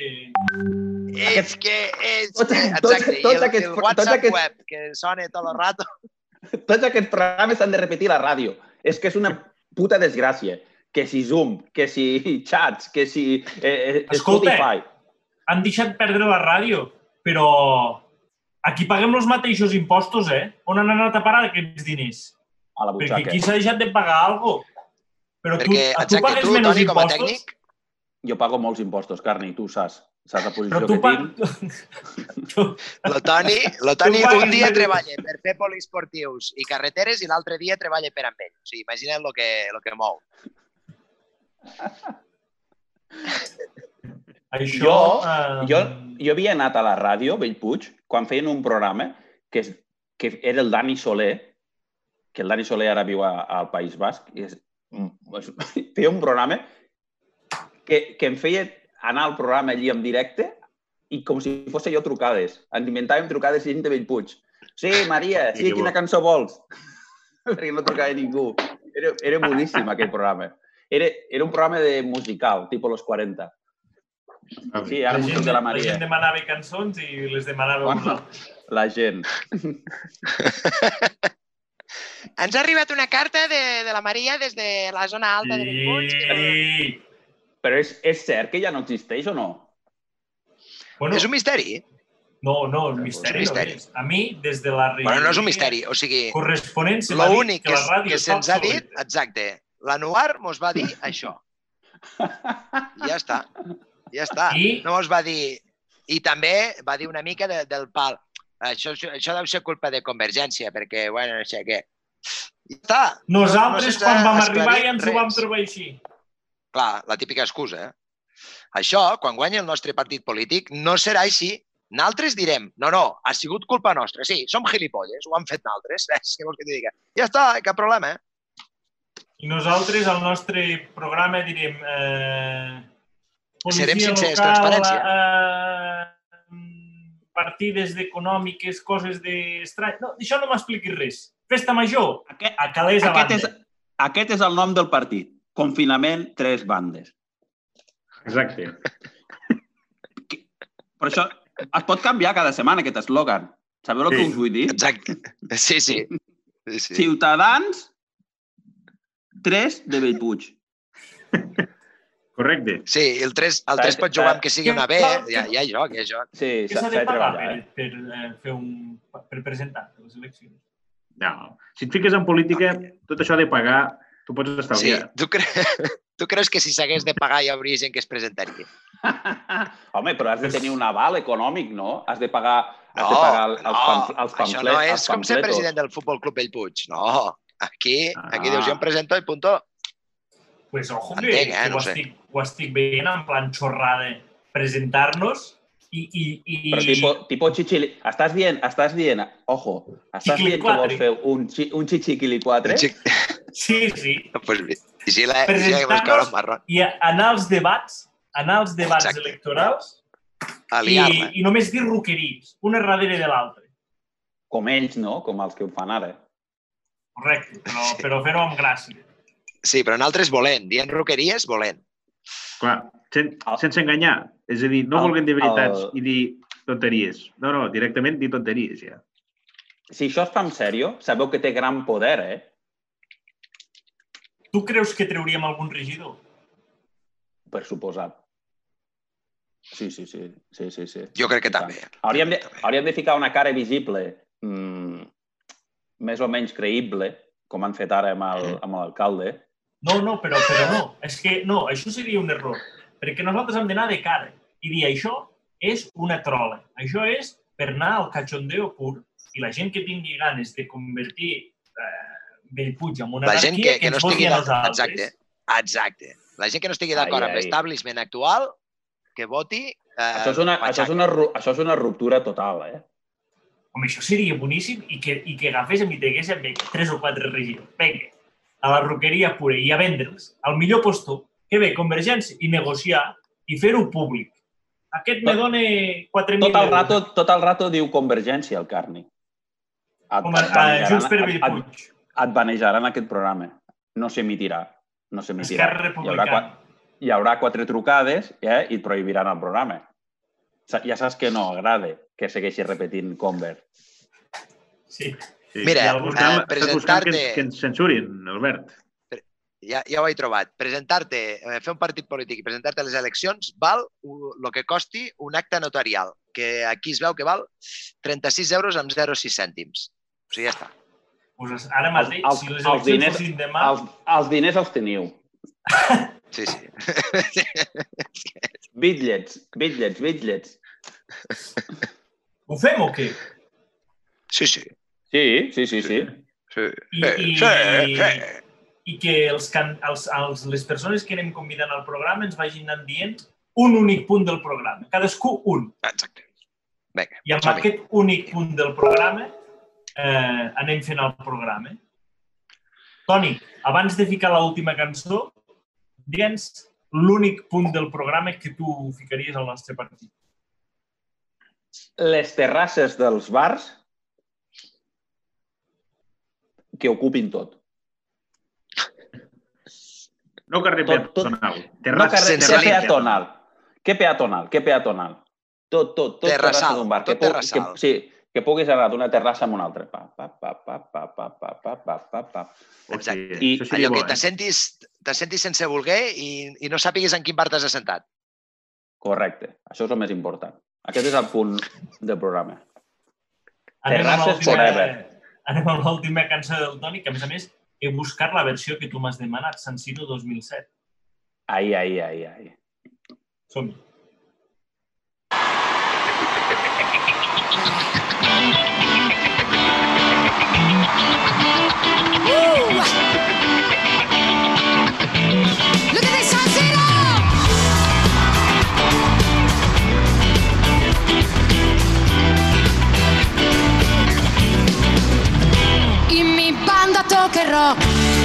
És que és... Tots- Exacte, tots- i tots el, aquests- el tots WhatsApp aquests- web que sona tot el rato. Tots aquests programes s'han de repetir a la ràdio. És que és una puta desgràcia. Que si Zoom, que si chats, que si eh, eh, Escolta. Spotify. Han deixat perdre la ràdio, però aquí paguem els mateixos impostos, eh? On han anat a parar aquests diners? A la Perquè butxaca. aquí s'ha deixat de pagar alguna cosa. Però tu, Perquè, tu exacte, pagues tu, menys Toni, com a impostos? tècnic, Jo pago molts impostos, Carni, tu saps. Saps la posició Però tu, que pa... tinc. tu, lo Toni, lo Toni pagues un dia treballa per fer poliesportius i carreteres i l'altre dia treballa per amb ell. O sigui, imagina't el que, lo que mou. Això... Jo, eh, jo, jo havia anat a la ràdio, Bellpuig, quan feien un programa que, és, que era el Dani Soler, que el Dani Soler ara viu a, al País Basc, i és, mm, feia un programa que, que em feia anar al programa allí en directe i com si fos jo trucades. Ens inventàvem trucades gent de Bellpuig. Sí, Maria, sí, quina cançó vols? Perquè no trucava ningú. Era, era boníssim aquell programa. Era, era un programa de musical, tipus los 40. Sí, ara La gent, de la la Maria. gent demanava cançons i les demanava Bueno, la gent. Ens ha arribat una carta de, de la Maria des de la zona alta de Bellpuig. Sí. Però és, és cert que ja no existeix o no? Bueno, És un misteri. no, no, el misteri, És un misteri. no és. A mi, des de la Bueno, no és un misteri. O sigui, corresponent se m'ha dit l'únic que que, la ràdio que se'ns ha dit, exacte, l'Anuar mos va dir això. I ja està. Ja està. I- No mos va dir... I també va dir una mica de, del pal. Això, això deu ser culpa de Convergència, perquè, bueno, no sé què. I ja està. Nosaltres, se'ns quan ha vam arribar, ja ens ho vam res. trobar així. Clar, la típica excusa. Eh? Això, quan guanya el nostre partit polític, no serà així. Nosaltres direm, no, no, ha sigut culpa nostra. Sí, som gilipolles, ho han fet nosaltres. Eh? Què vols que t'hi diga? Ja està, cap problema. Eh? I nosaltres, al nostre programa, direm... Eh, policia Serem sincers, local, transparència. Eh, partides econòmiques, coses d'estrany... No, d'això no m'expliquis res. Festa major, Aquest, a calés a aquest, banda. és, aquest és el nom del partit. Confinament, tres bandes. Exacte. Però això es pot canviar cada setmana, aquest eslògan. Sabeu el que Sí. us vull dir? Exacte. Sí, sí. sí, sí. Ciutadans, tres de Bellpuig. Correcte. Sí, el 3, el S'ha 3 de- pot jugar amb que sigui una B, eh? ja, ja hi joc, ja hi joc. Sí, s'ha de pagar treballar. per, per, eh, fer un, per presentar les eleccions? No. Si et fiques en política, tot això de pagar, tu pots Sí, estalviar. tu, cre... tu creus que si s'hagués de pagar hi hauria gent que es presentaria? Home, però has de tenir un aval econòmic, no? Has de pagar, has No, de pagar els, no, pam- els això pamflets. no és els com ser president del Futbol Club Bellpuig. No, aquí, aquí Ah. dius, jo em presento i punto. Pues ojo que, Entenc, eh? que No ho, sé. estic, ho estic veient en plan xorrada. Presentar-nos i, i, i, Però tipo, tipo chichili... Estàs dient, estàs dient, ojo, estàs dient que vols fer un, un chichiquili 4? Un xic- Sí, sí. Pues, bé. Si la, i si la que vols caure Presentar-nos un marrón, i anar als debats, anar als debats Exacte. electorals i, i només dir roqueries, una darrere de l'altra. Com ells, no? Com els que ho fan ara. Correcte, però, però fer-ho amb gràcia. Sí, però nosaltres volent, dient roqueries, volent. Clar, sen, sense enganyar. És a dir, no El- vulguem dir veritats el- i dir tonteries. No, no, directament dir tonteries, ja. Si això es fa en sèrio, sabeu que té gran poder, eh? Tu creus que trauríem algun regidor? Per suposat. Sí, sí, sí. sí, sí, sí. Jo crec que també. Hauríem de, hauríem de ficar una cara visible mm, més o menys creïble, com han fet ara amb el- amb l'alcalde. No, no, però, però no. És que no, això seria un error. Perquè nosaltres hem d'anar de cara i dir això és una trola. Això és per anar al cachondeo pur i la gent que tingui ganes de convertir eh, Bellpuig en una La gent que, que no ens voti estigui a d'acord... nosaltres. Exacte, exacte. La gent que no estigui d'acord amb l'establishment actual, que voti... Eh, Això és, una, això, és una, això és una ruptura total, eh? Home, això seria boníssim i que, i que agafés i tragués vinga, tres o quatre regidors. Vinga, a la roqueria pura i a vendre'ls al millor postor que ve Convergència i negociar i fer-ho públic. Aquest me Tot- dona 4.000 Tot el, euros. rato, tot el rato diu Convergència, el Carni. Et, Com a, et a Junts per et- et- Bellpuig. et banejaran aquest programa. No s'emitirà. No s'emitirà. Esquerra Hi haurà, Republicana. hi haurà quatre trucades eh, i et prohibiran el programa. Ja saps que no agrada que segueixi repetint Conver. Sí. sí. Mira, buscant, eh, que, presentar-te- ens- que ens censurin, Albert. ja, ja ho he trobat. Presentar-te, eh, fer un partit polític i presentar-te a les eleccions val el que costi un acte notarial, que aquí es veu que val 36 euros amb 0,6 cèntims. O sigui, ja està. Pues ara mateix, Els- si les els eleccions diners- fossin demà, Els, els diners els teniu. Sí, sí. Bitllets, bitllets, bitllets. ho fem o què? Sí, sí. Sí, sí, sí, sí. sí. I, Sí, i, sí, sí. i que els, can, els, els, les persones que anem convidant al programa ens vagin anant dient un únic punt del programa. Cadascú un. Exacte. Vinga, I amb aquest únic punt del programa eh, anem fent el programa. Toni, abans de ficar l'última cançó, digue'ns l'únic punt del programa que tu ficaries al nostre partit. Les terrasses dels bars que ocupin tot. No carrer Tot, tot. peatonal. No Terrassa carrer, sense què línia. peatonal? Què peatonal? Què peatonal? Tot, tot, tot Terrassal, terrassa d'un bar. tot que, terrassal. Que, sí, que puguis anar d'una terrassa a una altra. Pa, pa, pa, pa, pa, pa, pa, pa, pa, pa, pa. Exacte. I- Allò bo, que te sentis, te sentis sense voler i, i no sàpigues en quin bar t'has assentat. Correcte. Això és el més important. Aquest és el punt del programa. Terrasses forever. Anem amb l'última cançó del Toni, que a més a més he buscat la versió que tu m'has demanat, San Siro 2007. Ai, ai, ai, ai. som Y mi banda toca rock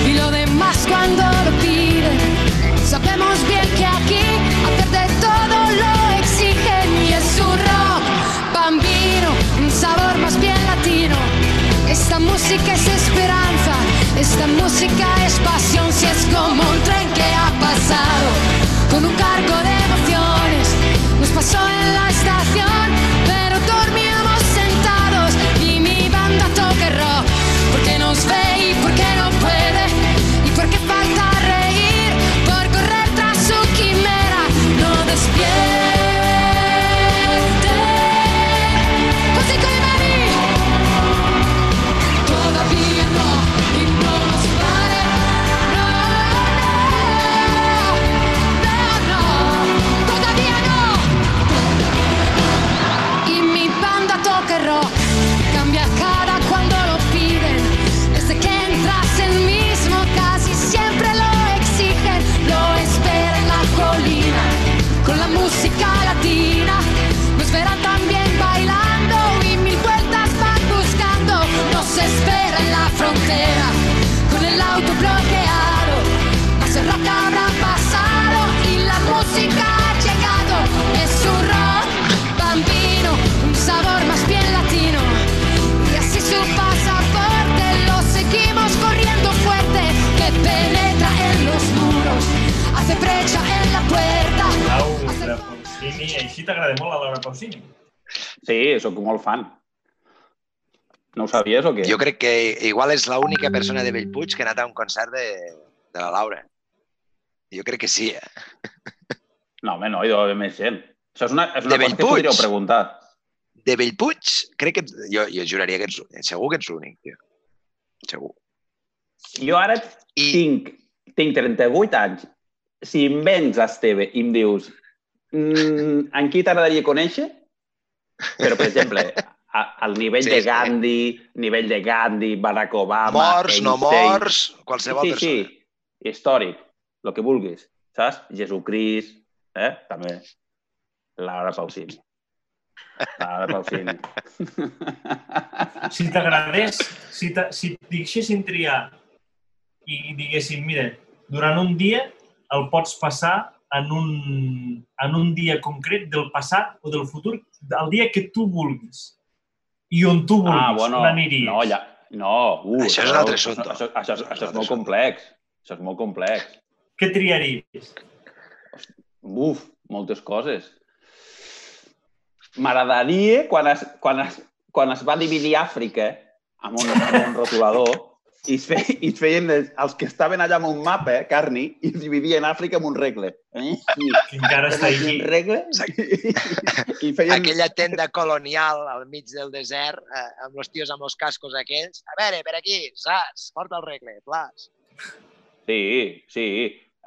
y lo demás cuando Esta música es esperanza, esta música es pasión, si es como un tren que ha pasado sabies o què? Jo crec que igual és l'única persona de Bellpuig que ha anat a un concert de, de la Laura. Jo crec que sí, eh? No, home, no, hi deu haver més gent. Això és una, és una De cosa que Bellpuig? podríeu preguntar. De Bellpuig, crec que... Jo, jo juraria que ets, segur que ets l'únic, tio. Segur. Jo ara I... tinc, tinc 38 anys. Si em vens, Esteve, i em dius mm, en qui t'agradaria conèixer? Però, per exemple, al nivell Sí, de sí. Gandhi, nivell de Gandhi, Barack Obama... Morts, no Einstein. morts, qualsevol sí, persona. Sí, sí, històric, el que vulguis, saps? Jesucrist, eh? També. Laura Pausini. Laura Pausini. Si t'agradés, si, si et deixessin triar i diguessin, mira, durant un dia el pots passar en un, en un dia concret del passat o del futur, el dia que tu vulguis. I on tu vulguis, Ah, bueno, on aniries. no, ja, no, uh, Això és un altre assumpte. Això, això, això, Això és molt complex. Això és molt complex. Què triaries? Uf, moltes coses. M'agradaria, quan es, quan, es, quan es va dividir Àfrica amb un, amb un rotulador, i es, fe, i es feien els, els que estaven allà amb un mapa, eh, Carni, i es dividien Àfrica amb un regle. Eh? I, encara està feien aquí. un regle i feien... Aquella tenda colonial al mig del desert, eh, amb els tios amb els cascos aquells. A veure, per aquí, saps? Porta el regle, plas. Sí, sí.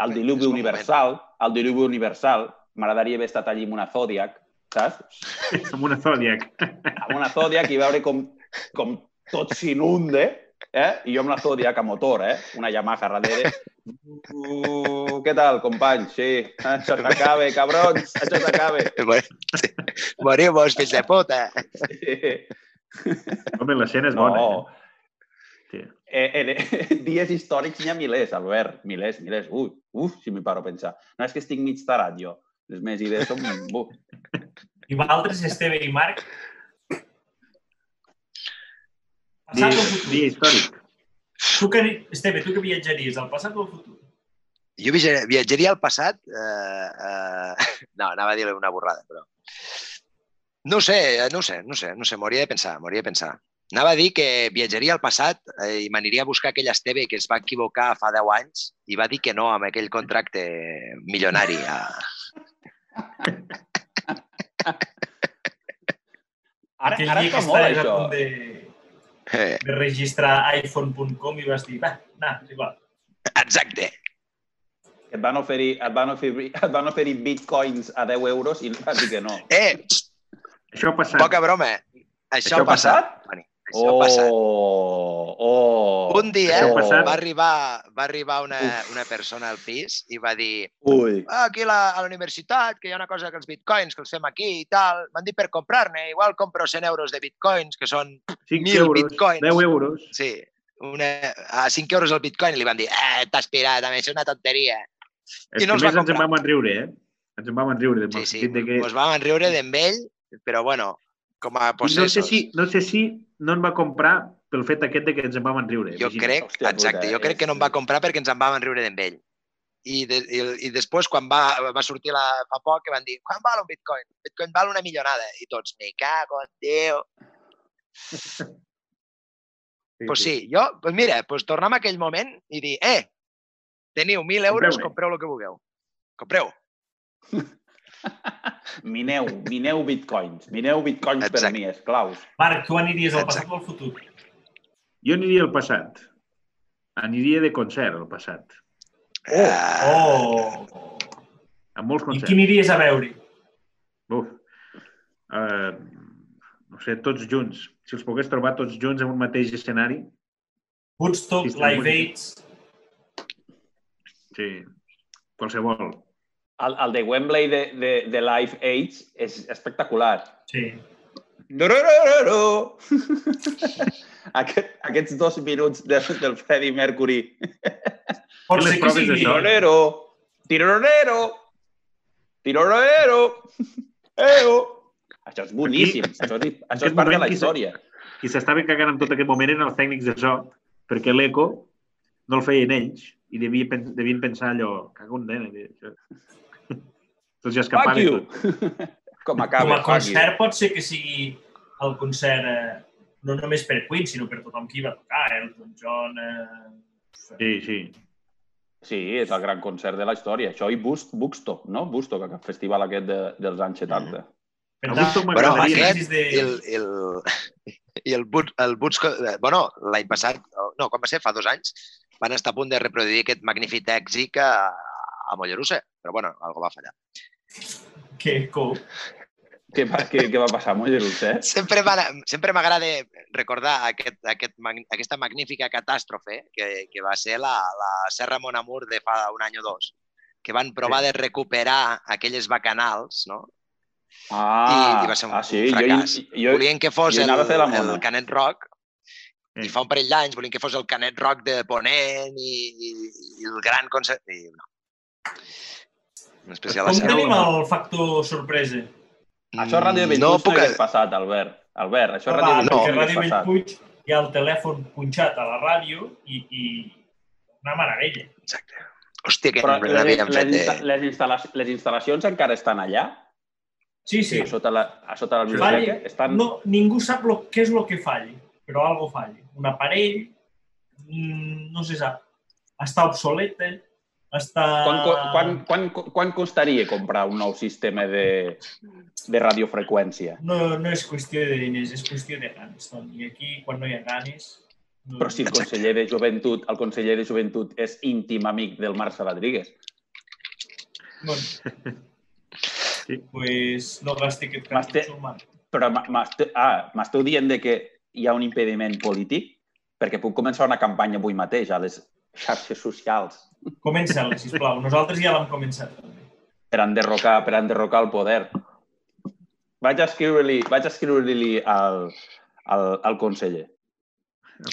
El diluvi universal, el diluvi universal, m'agradaria haver estat allí amb una Zodiac, saps? Amb una Zodiac. Amb una Zodiac i veure com, com tot s'inunde, eh? I jo amb la Zodiac a motor, eh? Una Yamaha darrere. Uh, què tal, company? Sí, això s'acaba, cabrons, això s'acaba. Morimos, fills de puta. Sí. Home, l'escena és bona. No. Eh? Sí. eh, eh, dies històrics n'hi ha milers, Albert. Milers, milers. Ui, uf, si m'hi paro a pensar. No és que estic mig tarat, jo. Les meves idees són... Uf. I vosaltres, Esteve i Marc? Passat o futur? Dia històric. Tu que, Esteve, tu que viatjaries al passat o al futur? Jo viatjaria, al passat... Eh, eh, no, anava a dir una borrada, però... No ho sé, eh, no ho sé, no ho sé, no ho sé, m'hauria de pensar, m'hauria de pensar. Anava a dir que viatjaria al passat eh, i m'aniria a buscar aquell Esteve que es va equivocar fa 10 anys i va dir que no amb aquell contracte milionari. A... Ara, Aquell ara dia està que molt, a això. punt de, Eh, de registrar iPhone.com i vas dir, va, no, és igual. exacte. Et van oferir, et van oferir, et van oferir bitcoins a 10 euros i vas dir que no. Eh, Això ha passat. poca broma. Això, Això ha ha passat. passat? Això ha passat. Oh, oh. Un dia va arribar, va arribar una, una persona al pis i va dir Ui. ah, aquí a la, a la universitat, que hi ha una cosa que els bitcoins, que els fem aquí i tal. M'han dit per comprar-ne. Igual compro 100 euros de bitcoins, que són 5 1.000 euros, bitcoins. 10 euros. Sí, una, a 5 euros el bitcoin i li van dir eh, t'has pirat, a més, és una tonteria. És I no els va ens en comprar. vam enriure, eh? Ens en vam enriure. en Sí, sí, de que... ens vam enriure d'en ell, però bueno, com a no, sé possessos. si, no sé si no en va comprar pel fet aquest de que ens en vam enriure. Jo imagina't. crec, Hòstia exacte, puta, jo crec que no em va comprar perquè ens en vam enriure d'en ell. I, de, i, i després, quan va, va sortir la, fa poc, que van dir, quan val un bitcoin? Bitcoin val una millonada. I tots, me cago en Déu. Sí, Pues sí, jo, pues mira, pues tornem a aquell moment i dir, eh, teniu 1.000 euros, compreu el que vulgueu. Compreu. Mineu, mineu bitcoins. Mineu bitcoins per Exacte. mi, esclaus. Marc, tu aniries al passat o al futur? Jo aniria al passat. Aniria de concert al passat. Oh. Oh! Amb molts I concerts. qui aniries a veure? Uf. Uh, no sé, tots junts. Si els pogués trobar tots junts en un mateix escenari, Woodstock, Live. Aids... sí, qualsevol. El, el de Wembley de, de, de Live Age és espectacular. Sí. Aquest, aquests dos minuts de, del Freddie Mercury. Pot ser que sigui... d'això? Tirorero, tirorero, tirorero, eo. Això és boníssim. Aquí, això és, això és part de la història. Qui s'estava cagant en tot aquest moment eren els tècnics de so, perquè l'eco no el feien ells i devien, devien pensar allò, cago en nena. Això... Tots ja you. tot. Com Com acaba, a concert pot ser que sigui el concert eh, no només per Queen, sinó per tothom qui va tocar, eh? Elton John... Eh... Sí, sí. Sí, és el gran concert de la història. Això i Bust, Woodstock, no? Woodstock, el festival aquest de, dels anys 70. Per A tant, Woodstock Bueno, aquest de... i el, i el, i el, Wood, el Woodstock, eh, bueno, l'any passat, no, quan va ser? Fa dos anys, van estar a punt de reproduir aquest magnífic èxit a, a Mollerussa, però bueno, algo va fallar. Que cool. Què, va, què, què va passar amb Mollerus, eh? Sempre m'agrada sempre m'agrada recordar aquest, aquest, aquesta magnífica catàstrofe que, que va ser la, la Serra Monamur de fa un any o dos, que van provar Sí. de recuperar aquelles bacanals, no? Ah, I, i va ser un, ah, sí? un fracàs. Jo, jo, volien que fos el, el Canet Rock, Sí. i fa un parell d'anys volien que fos el Canet Rock de Ponent i, i, i el gran concert... I no. En especial Com tenim el factor sorpresa? Això a Ràdio Bellpuig no no, puc... hagués passat, Albert. Albert, això a Va, Ràdio no. perquè Bellpuig no a Ràdio. Bellpuig hi ha el telèfon punxat a la ràdio i, i una meravella. Exacte. Hòstia, que Però no les, les, fet... insta Eh... les, instal·la les instal·lacions encara estan allà? Sí, sí. A sota la, a sota la Falli. biblioteca? Estan... No, ningú sap lo, què és el que falli, però algo falli. Un aparell, mm, no se sap. Està obsoleta, està... Quan, quan, quan, quan, costaria comprar un nou sistema de, de radiofreqüència? No, no és qüestió de diners, és qüestió de ganes. Toni. I aquí, quan no hi ha ganes... No... Però si el conseller de joventut, el conseller de joventut és íntim amic del Marc Saladrigues. Bueno, Sí. pues no gasti aquest cap humà. Però ah, m'esteu dient de que hi ha un impediment polític? Perquè puc començar una campanya avui mateix a les xarxes socials Comença-la, sisplau. Nosaltres ja l'hem començat. també. per enderrocar, per enderrocar el poder. Vaig escriure-li vaig escriure-li al, al, al conseller.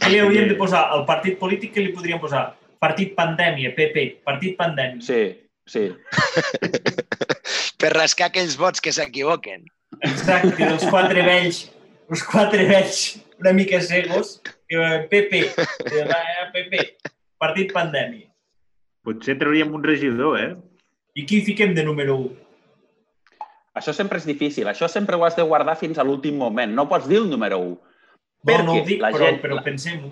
Què li hauríem de posar? Al partit polític que li podríem posar? Partit pandèmia, PP, partit pandèmia. Sí, sí. Per rascar aquells vots que s'equivoquen. Exacte, dels quatre vells, els quatre vells una mica cegos, que PP, que va, PP, partit pandèmia. Potser trauríem un regidor, eh? I qui fiquem de número 1? Això sempre és difícil. Això sempre ho has de guardar fins a l'últim moment. No pots dir el número 1. No, no ho dic, la però, gent, però la, pensem-ho.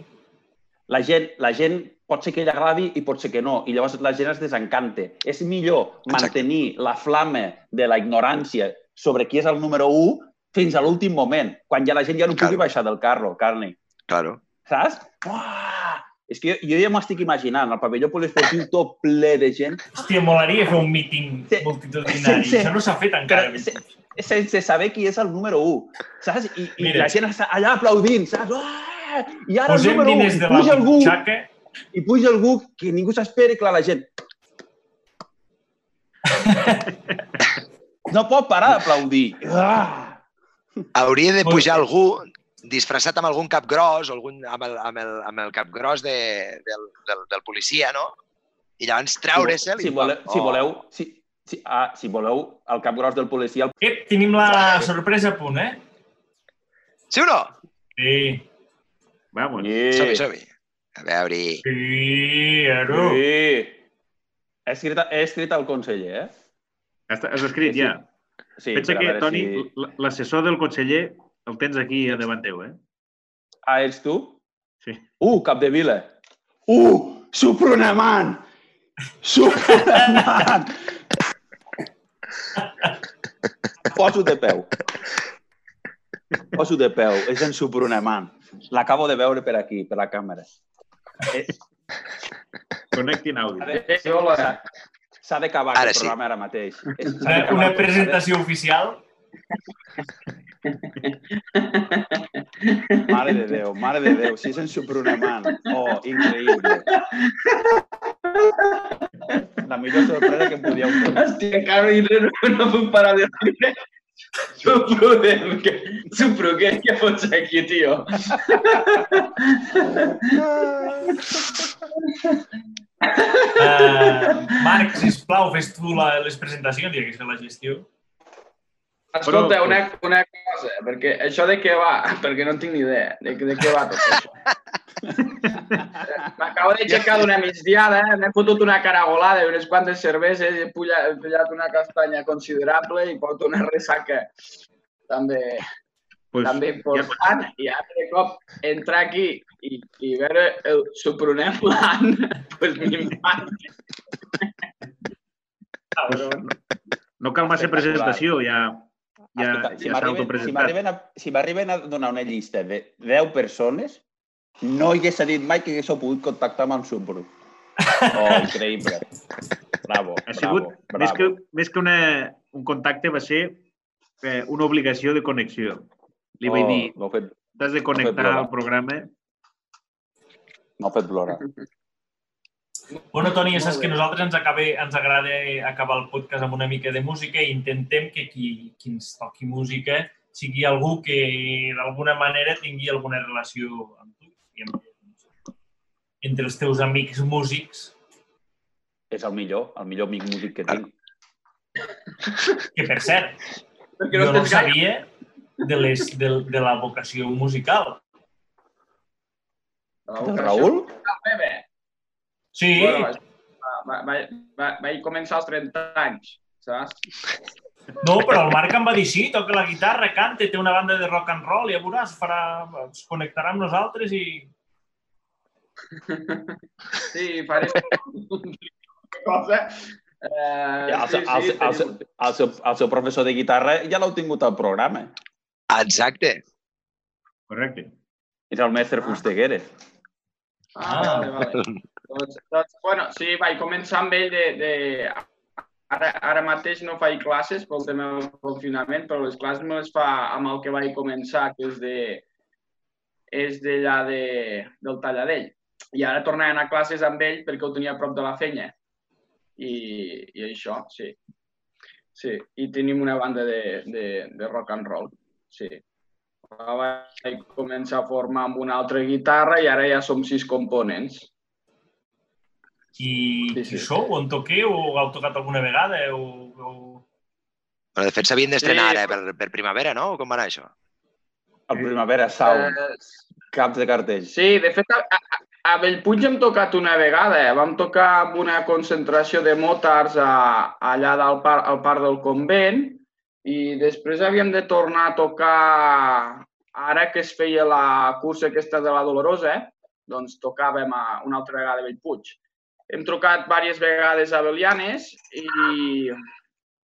la, gent, la gent pot ser que li agradi i pot ser que no. I llavors la gent es desencanta. És millor mantenir la flama de la ignorància sobre qui és el número 1 fins a l'últim moment, quan ja la gent ja no pugui baixar del carro, Carni. Claro. Saps? Uah! És que jo, jo ja m'estic imaginant el pavelló poliesportiu tot ple de gent Hòstia, molaria fer un míting multitudinari. sense- Això no s'ha fet encara. se, sense saber qui és el número 1, saps? I, i Mira. la gent està allà aplaudint, saps? Ah! I ara el Posem número 1, diners i de puja algú, butxaca i puja algú que ningú s'espera, clar, la gent... No pot parar d'aplaudir. Ah! Hauria de pujar algú disfressat amb algun cap gros o algun, amb, el, amb, el, amb el cap gros de, del, del, del policia, no? I llavors treure'l. Si, voleu, si voleu, si, si, ah, si voleu el cap gros del policia... El... Ep, tenim la sorpresa a punt, eh? Sí o no? Sí. Vamos. Sí. Som-hi, som-hi. A veure... Sí, Aro. Sí. He escrit, he escrit al conseller, eh? Has, has escrit ja. Sí, Pensa que, Toni, si- l'assessor del conseller el tens aquí a davant teu, eh? Ah, ets tu? Sí. Uh, cap de vila. Uh, Supronaman! Supronaman! Poso de peu. Poso de peu. És en Supronaman. L'acabo de veure per aquí, per la càmera. Eh, Connectin àudio. S'ha s'ha d'acabar Ara aquest sí. programa ara mateix. Una presentació oficial. Mare de Déu, mare de Déu, si és en Supronaman. Oh, increïble. La millor sorpresa que em podíeu fer. Hòstia, encara no, no puc parar de riure. Supro, que, supro, què, què fots aquí, tio? Uh, Marc, sisplau, fes tu la, les presentacions i hagués fet la gestió. Escolta, Però- una, una cosa, perquè això de què va? Perquè no tinc ni idea de, de què va tot això. M'acabo d'aixecar d'una migdiada, m'he fotut una caragolada i unes quantes cerveses, he pullat, he pillat una castanya considerable i porto una ressaca també, Pues, també important. I ara de cop entrar aquí i, i veure el supronem plan, pues m'impacta. No cal massa presentació, ja, ja, Escolta, si ja si m'arriben a, si a donar una llista de 10 persones, no hagués dit mai que haguéssiu pogut contactar amb en Subru. Oh, increïble. Bravo, Ha sigut, bravo, més que, més que una, un contacte, va ser eh, una obligació de connexió. Li vaig Oh, dir, m'heu fet, t'has de connectar al programa. m'heu fet plorar. Bueno, Toni, ja saps que nosaltres ens, acabe, ens agrada acabar el podcast amb una mica de música i intentem que qui, qui ens toqui música sigui algú que d'alguna manera tingui alguna relació amb tu. I amb, entre els teus amics músics, És el millor, el millor amic músic que tinc. que per cert, Perquè no jo no sabia de, les, de, de la vocació musical. Del Raül? Bé, bé. Sí, Bueno, va, va, va, va, vaig començar als 30 anys, saps? no, però el Marc em va dir sí, toca la guitarra, canta, té una banda de rock and roll, ja veuràs, farà, es connectarà amb nosaltres i... Sí, faré cosa. Eh, Ja, el, sí, seu- el, sí, seu- el, seu, tenim- el, seu, el seu professor de guitarra ja l'heu tingut al programa. Exacte. Correcte. És el mestre Fustegueres. Ah, vale, vale. Doncs, doncs, bueno, sí, vaig començar amb ell de... de... Ara, ara mateix no faig classes pel tema del confinament, però les classes me les fa amb el que vaig començar, que és de és d'allà de, del Talladell. I ara tornaré a anar a classes amb ell perquè ho tenia a prop de la fenya. I, i això, sí. Sí, i tenim una banda de, de, de rock and roll, sí. vaig començar a formar amb una altra guitarra i ara ja som sis components. I Sí, qui sí. sou? On toqueu? O heu tocat alguna vegada? O, o... Però de fet s'havien d'estrenar Sí. ara per, per primavera, no? Com va anar això? El Primavera Sound, Eh, caps de cartell. Sí, de fet, a, a, a Bellpuig hem tocat una vegada. Eh? Vam tocar amb una concentració de motards a, allà del par, al parc del convent i després havíem de tornar a tocar, ara que es feia la cursa aquesta de la Dolorosa, eh? doncs tocàvem a, una altra vegada a Bellpuig. Hem trucat diverses vegades a Belianes i,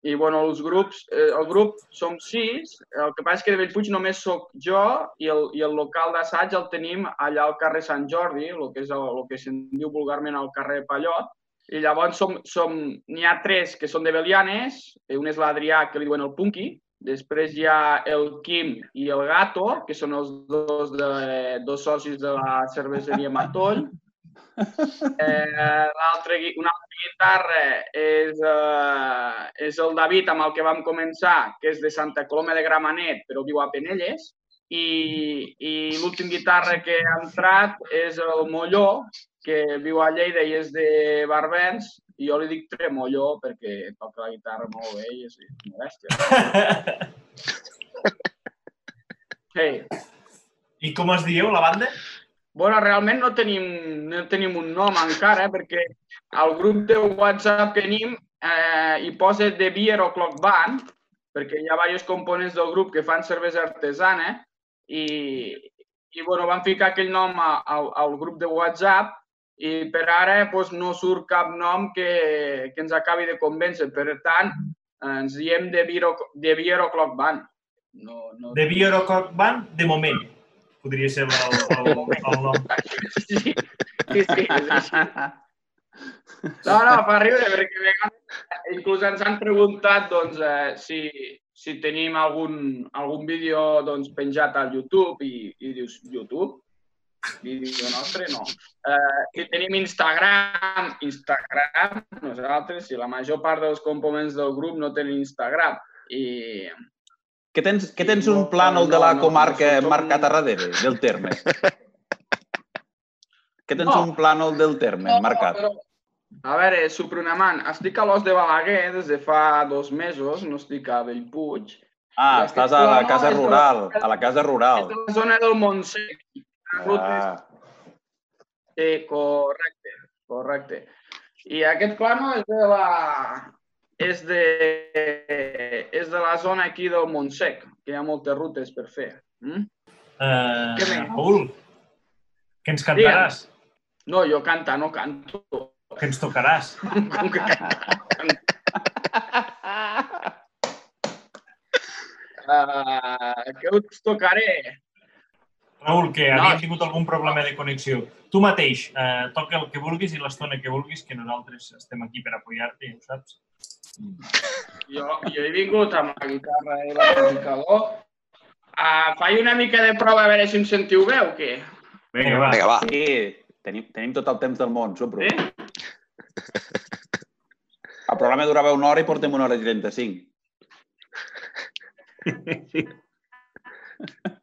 i bueno, els grups, eh, el grup som sis, el que passa és que de Bellpuig només sóc jo i el, i el local d'assaig el tenim allà al carrer Sant Jordi, el que és el, el que se'n diu vulgarment al carrer Pallot, i llavors som, som, n'hi ha tres que són de Belianes, eh, un és l'Adrià, que li diuen el Punky, després hi ha el Quim i el Gato, que són els dos, de, dos socis de la cerveseria Matoll, Eh, gui- una altra guitarra és, eh, és el David, amb el que vam començar, que és de Santa Coloma de Gramenet, però viu a Penelles. I, i l'últim guitarra que ha entrat és el Molló, que viu a Lleida i és de Barbens, i jo li dic Tremolló perquè toca la guitarra molt bé i és modèstia. Hey. I com es dieu, la banda? Bueno, realment no tenim, no tenim un nom encara, perquè al grup de WhatsApp que tenim eh, hi posa The Beer O'Clock Band, perquè hi ha diversos components del grup que fan cervesa artesana i, i bueno, vam ficar aquell nom a, a, al grup de WhatsApp i per ara doncs, no surt cap nom que, que ens acabi de convèncer. Per tant, eh, ens diem The Beer, O- The Beer O'Clock Band. No, no... De Biorococ Band, de moment. Podria ser el, el, el nom. Sí, sí, sí, és així. No, no, fa riure, perquè a vegades inclús ens han preguntat doncs, eh, si, si tenim algun, algun vídeo doncs, penjat al YouTube i, i dius, YouTube? Vídeo nostre? No. Eh, si tenim Instagram, Instagram, nosaltres, si la major part dels components del grup no tenen Instagram. I Què tens, què tens un plànol de la comarca marcat a darrere, del terme? Què tens un plànol del terme marcat? A veure, Suprunamant, estic a l'Os de Balaguer des de fa dos mesos, no estic a Bellpuig. Ah, estàs a la casa rural, a la casa rural. És la zona del Montsec. Ah, Sí, correcte, correcte. I aquest plano és de la, és de, és de la zona aquí del Montsec, que hi ha moltes rutes per fer. Mm? Uh, Què més? Raül, què ens cantaràs? No, jo cantar no canto. Què ens tocaràs? Com que Uh, què us tocaré? Raül, que No. havíem tingut algun problema de connexió. Tu mateix, eh, toca el que vulguis i l'estona que vulguis, que nosaltres estem aquí per apoyar-te, ja ho saps. Jo, jo he vingut amb la guitarra i l'amplificador. Uh, faig una mica de prova a veure si em sentiu bé o què? Vinga, va. Vinga, va. Sí, tenim, tenim tot el temps del món, Supro. Sí? El programa durava una hora i portem una hora i 35. Bravo!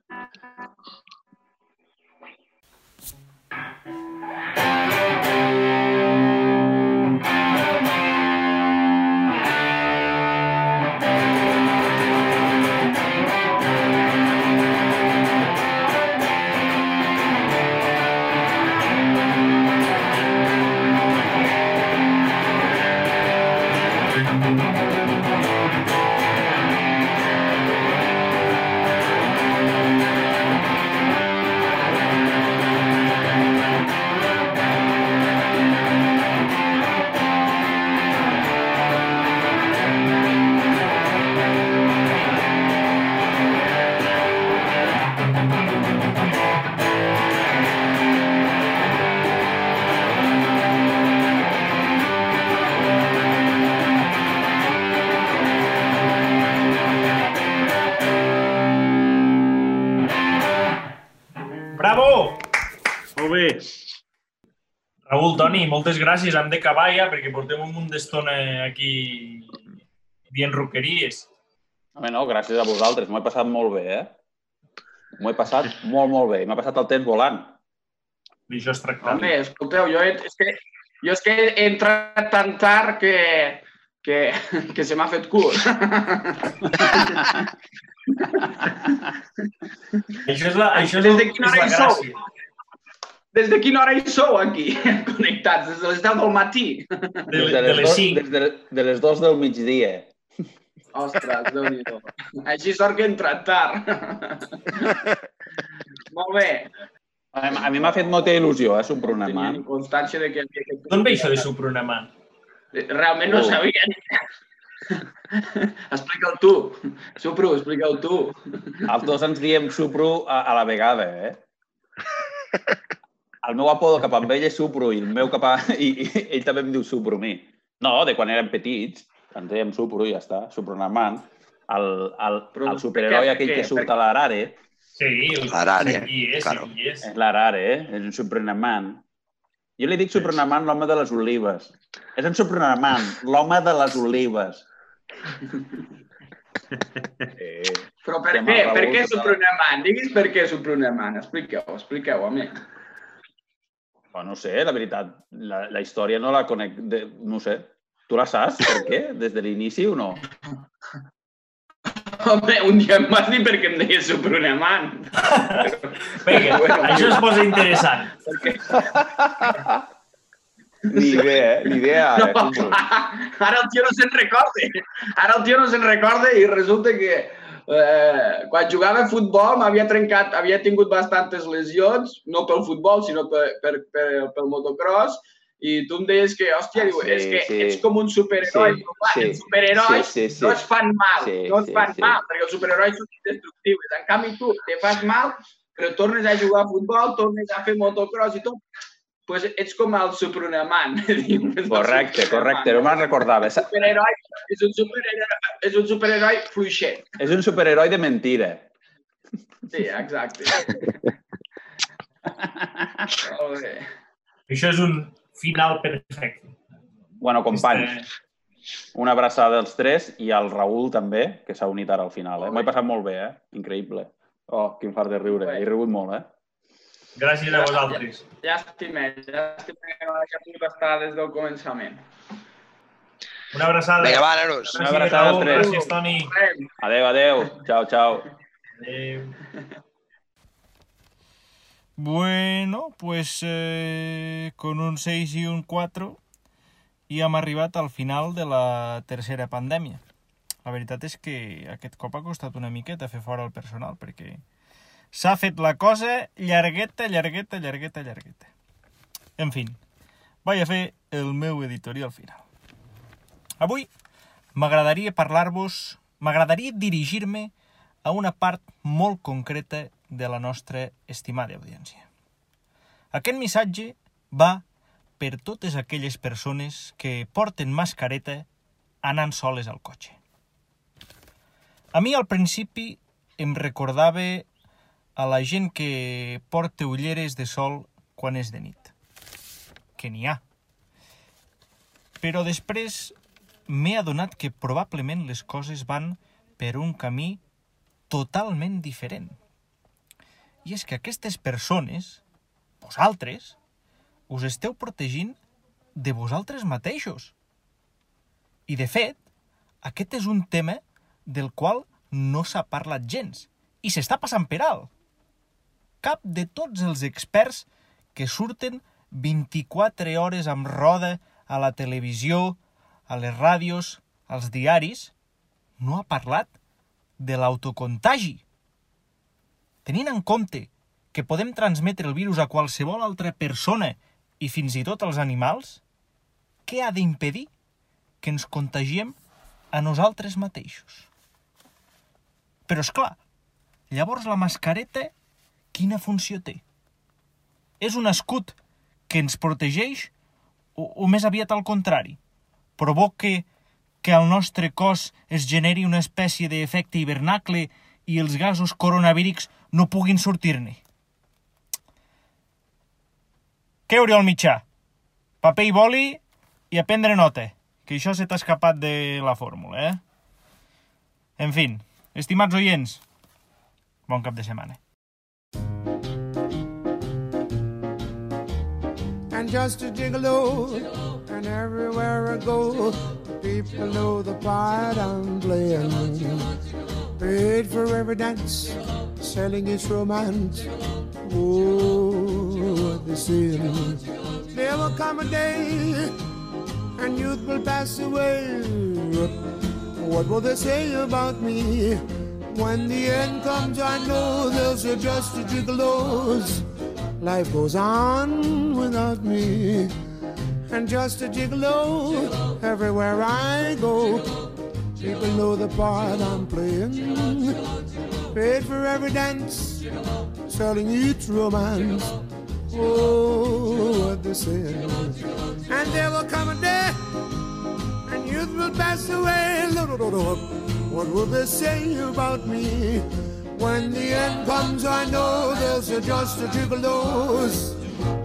Raül, Toni, moltes gràcies. Hem d'acabar ja perquè portem un munt d'estona aquí dient roqueries. Home, no, gràcies a vosaltres. M'ho he passat molt bé, eh? M'ho he passat molt, molt bé. M'ha passat el temps volant. D'això es tracta. Home, escolteu, jo, he, és que, jo és que he entrat tan tard que, que, que se m'ha fet curt. Això és la, això és, Des de és quina hora la hi sou? Des de quina hora hi sou aquí, connectats? Des de les 10 del matí? De, Des de, de les dos, 5. des de, de les dos del migdia. Ostres, déu nhi Així sort que he entrat tard. Molt bé. A mi m'ha fet molta il·lusió, eh, Supronamant. Tenien constància de que havia aquest... D'on ve això de Supronamant? Realment no Oh. sabia. Explica'l tu. Supro, explica'l tu. Els dos ens diem Supro a, a la vegada, eh? El meu apodo cap amb ell és Supro i el meu cap a... I, i ell també em diu Supro a mi. No, de quan érem petits, ens dèiem Supro i ja està, Supronamant. El, el, Però el superheroi aquell que surt a l'Arare Sí, el, L'Arare, sí, qui és, claro. és. l'Arare, eh? És un Supronamant. Jo li dic Supronamant l'home de les olives. És un Supronamant, l'home de les olives. Eh, Però per què? al Per què total. Supronamant? Diguis per què Supronamant. Expliqueu, expliqueu, home. Bueno, no sé, la veritat, la, la història no la conec, de, no sé. Tu la saps, per què? Des de l'inici o no? Home, un dia em vas dir perquè em deia Supronamant. Vinga, Bueno, això es posa interessant. Perquè... Ni idea, eh? Ni idea. No, ara, Supro. ara el tio no se'n recorda. Ara el tio no se'n recorda i resulta que eh, quan jugava a futbol m'havia trencat, havia tingut bastantes lesions, no pel futbol, sinó per, per, per, pel motocross, i tu em deies que, hòstia, Ah, diu, sí, és que sí. ets com un superheroi. Sí, però clar, sí, els superherois sí, sí, sí. no es fan mal, Sí, no es sí, fan sí. mal, perquè els superherois són indestructibles. En canvi, tu te fas mal, però tornes a jugar a futbol, tornes a fer motocross i tot, pues ets com el és el Correcte, correcte, no me'n recordava. Sa- Superheroi, és un superheroi, és un superheroi fluixet. És un superheroi de mentira. Sí, exacte. Molt bé. Això és un final perfecte. Bueno, companys, una abraçada als tres i al Raül també, que s'ha unit ara al final. Eh? M'ho he passat molt bé, eh? Increïble. Oh, quin fart de riure. He rigut molt, eh? Gràcies a vosaltres. Llàstima, llàstima que no hagi pogut estar des del començament. Una abraçada. Vinga, va, nanos. Una abraçada als Raül, tres. Gràcies, Toni. Adéu, adéu. Ciao, ciao. Adéu. Bueno, pues eh, con un 6 i un 4 i hem arribat al final de la tercera pandèmia. La veritat és que aquest cop ha costat una miqueta fer fora el personal, perquè s'ha fet la cosa llargueta, llargueta, llargueta, llargueta. En fin, vaig a fer el meu editorial final. Avui m'agradaria parlar-vos, m'agradaria dirigir-me a una part molt concreta de la nostra estimada audiència. Aquest missatge va per totes aquelles persones que porten mascareta anant soles al cotxe. A mi al principi em recordava a la gent que porta ulleres de sol quan és de nit. Que n'hi ha. Però després m'he adonat que probablement les coses van per un camí totalment diferent. I és que aquestes persones, vosaltres, us esteu protegint de vosaltres mateixos. I, de fet, aquest és un tema del qual no s'ha parlat gens i s'està passant per alt. Cap de tots els experts que surten 24 hores amb roda a la televisió, a les ràdios, als diaris, no ha parlat de l'autocontagi. Tenint en compte que podem transmetre el virus a qualsevol altra persona i fins i tot als animals, què ha d'impedir que ens contagiem a nosaltres mateixos? Però, és clar, llavors la mascareta quina funció té? És un escut que ens protegeix o, o més aviat al contrari? Provoca que al nostre cos es generi una espècie d'efecte hivernacle i els gasos coronavírics no puguin sortir-ne. Què, Oriol Mitjà? Paper i boli i a prendre nota, que això se t'ha escapat de la fórmula, eh? En fin, estimats oients, bon cap de setmana. And just a gigolo. And everywhere I go, people know the part I'm playing. Paid for every dance, selling its romance. Oh, the sin. There will come a day, and youth will pass away. What will they say about me? When the end comes, I know they'll a gigolos. Life goes on without me. And just a gigolo everywhere I go. People know the part I'm playing. Paid for every dance, selling each romance. Oh, what they say. And there will come a day, and youth will pass away. What will they say about me? When the end comes, I know they'll just a gigolos.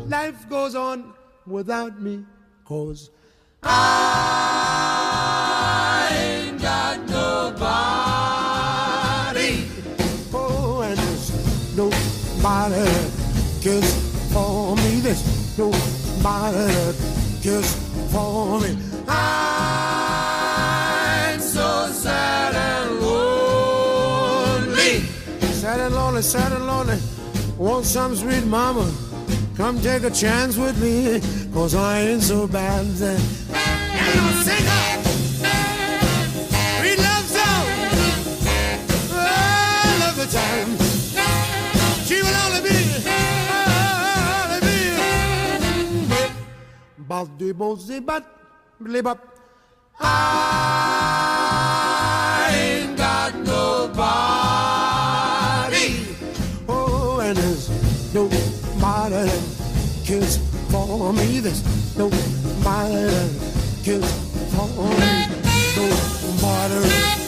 Life goes on without me, cause I ain't got nobody. Oh, and there's nobody cares for me. There's nobody cares for me. I'm Sad and lonely, sad and lonely. Want some sweet mama? Come take a chance with me, cause I ain't so bad. And I'll sing her. Sweet love song. The time. She will only be, only be. I ain't got nobody. There's nobody that cares for me. There's nobody that cares for me. Nobody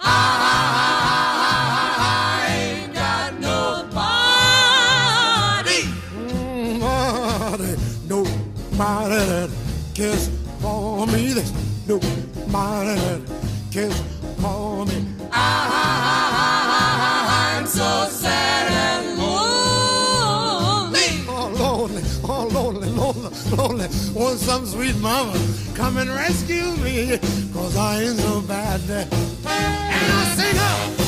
I ain't got nobody. Nobody, nobody that cares for me. There's nobody that cares for me. I'm so sad and lonely. Oh, lonely, oh, lonely, lonely, lonely. Want some sweet mama come and rescue me, cause I ain't so bad. And I sing up.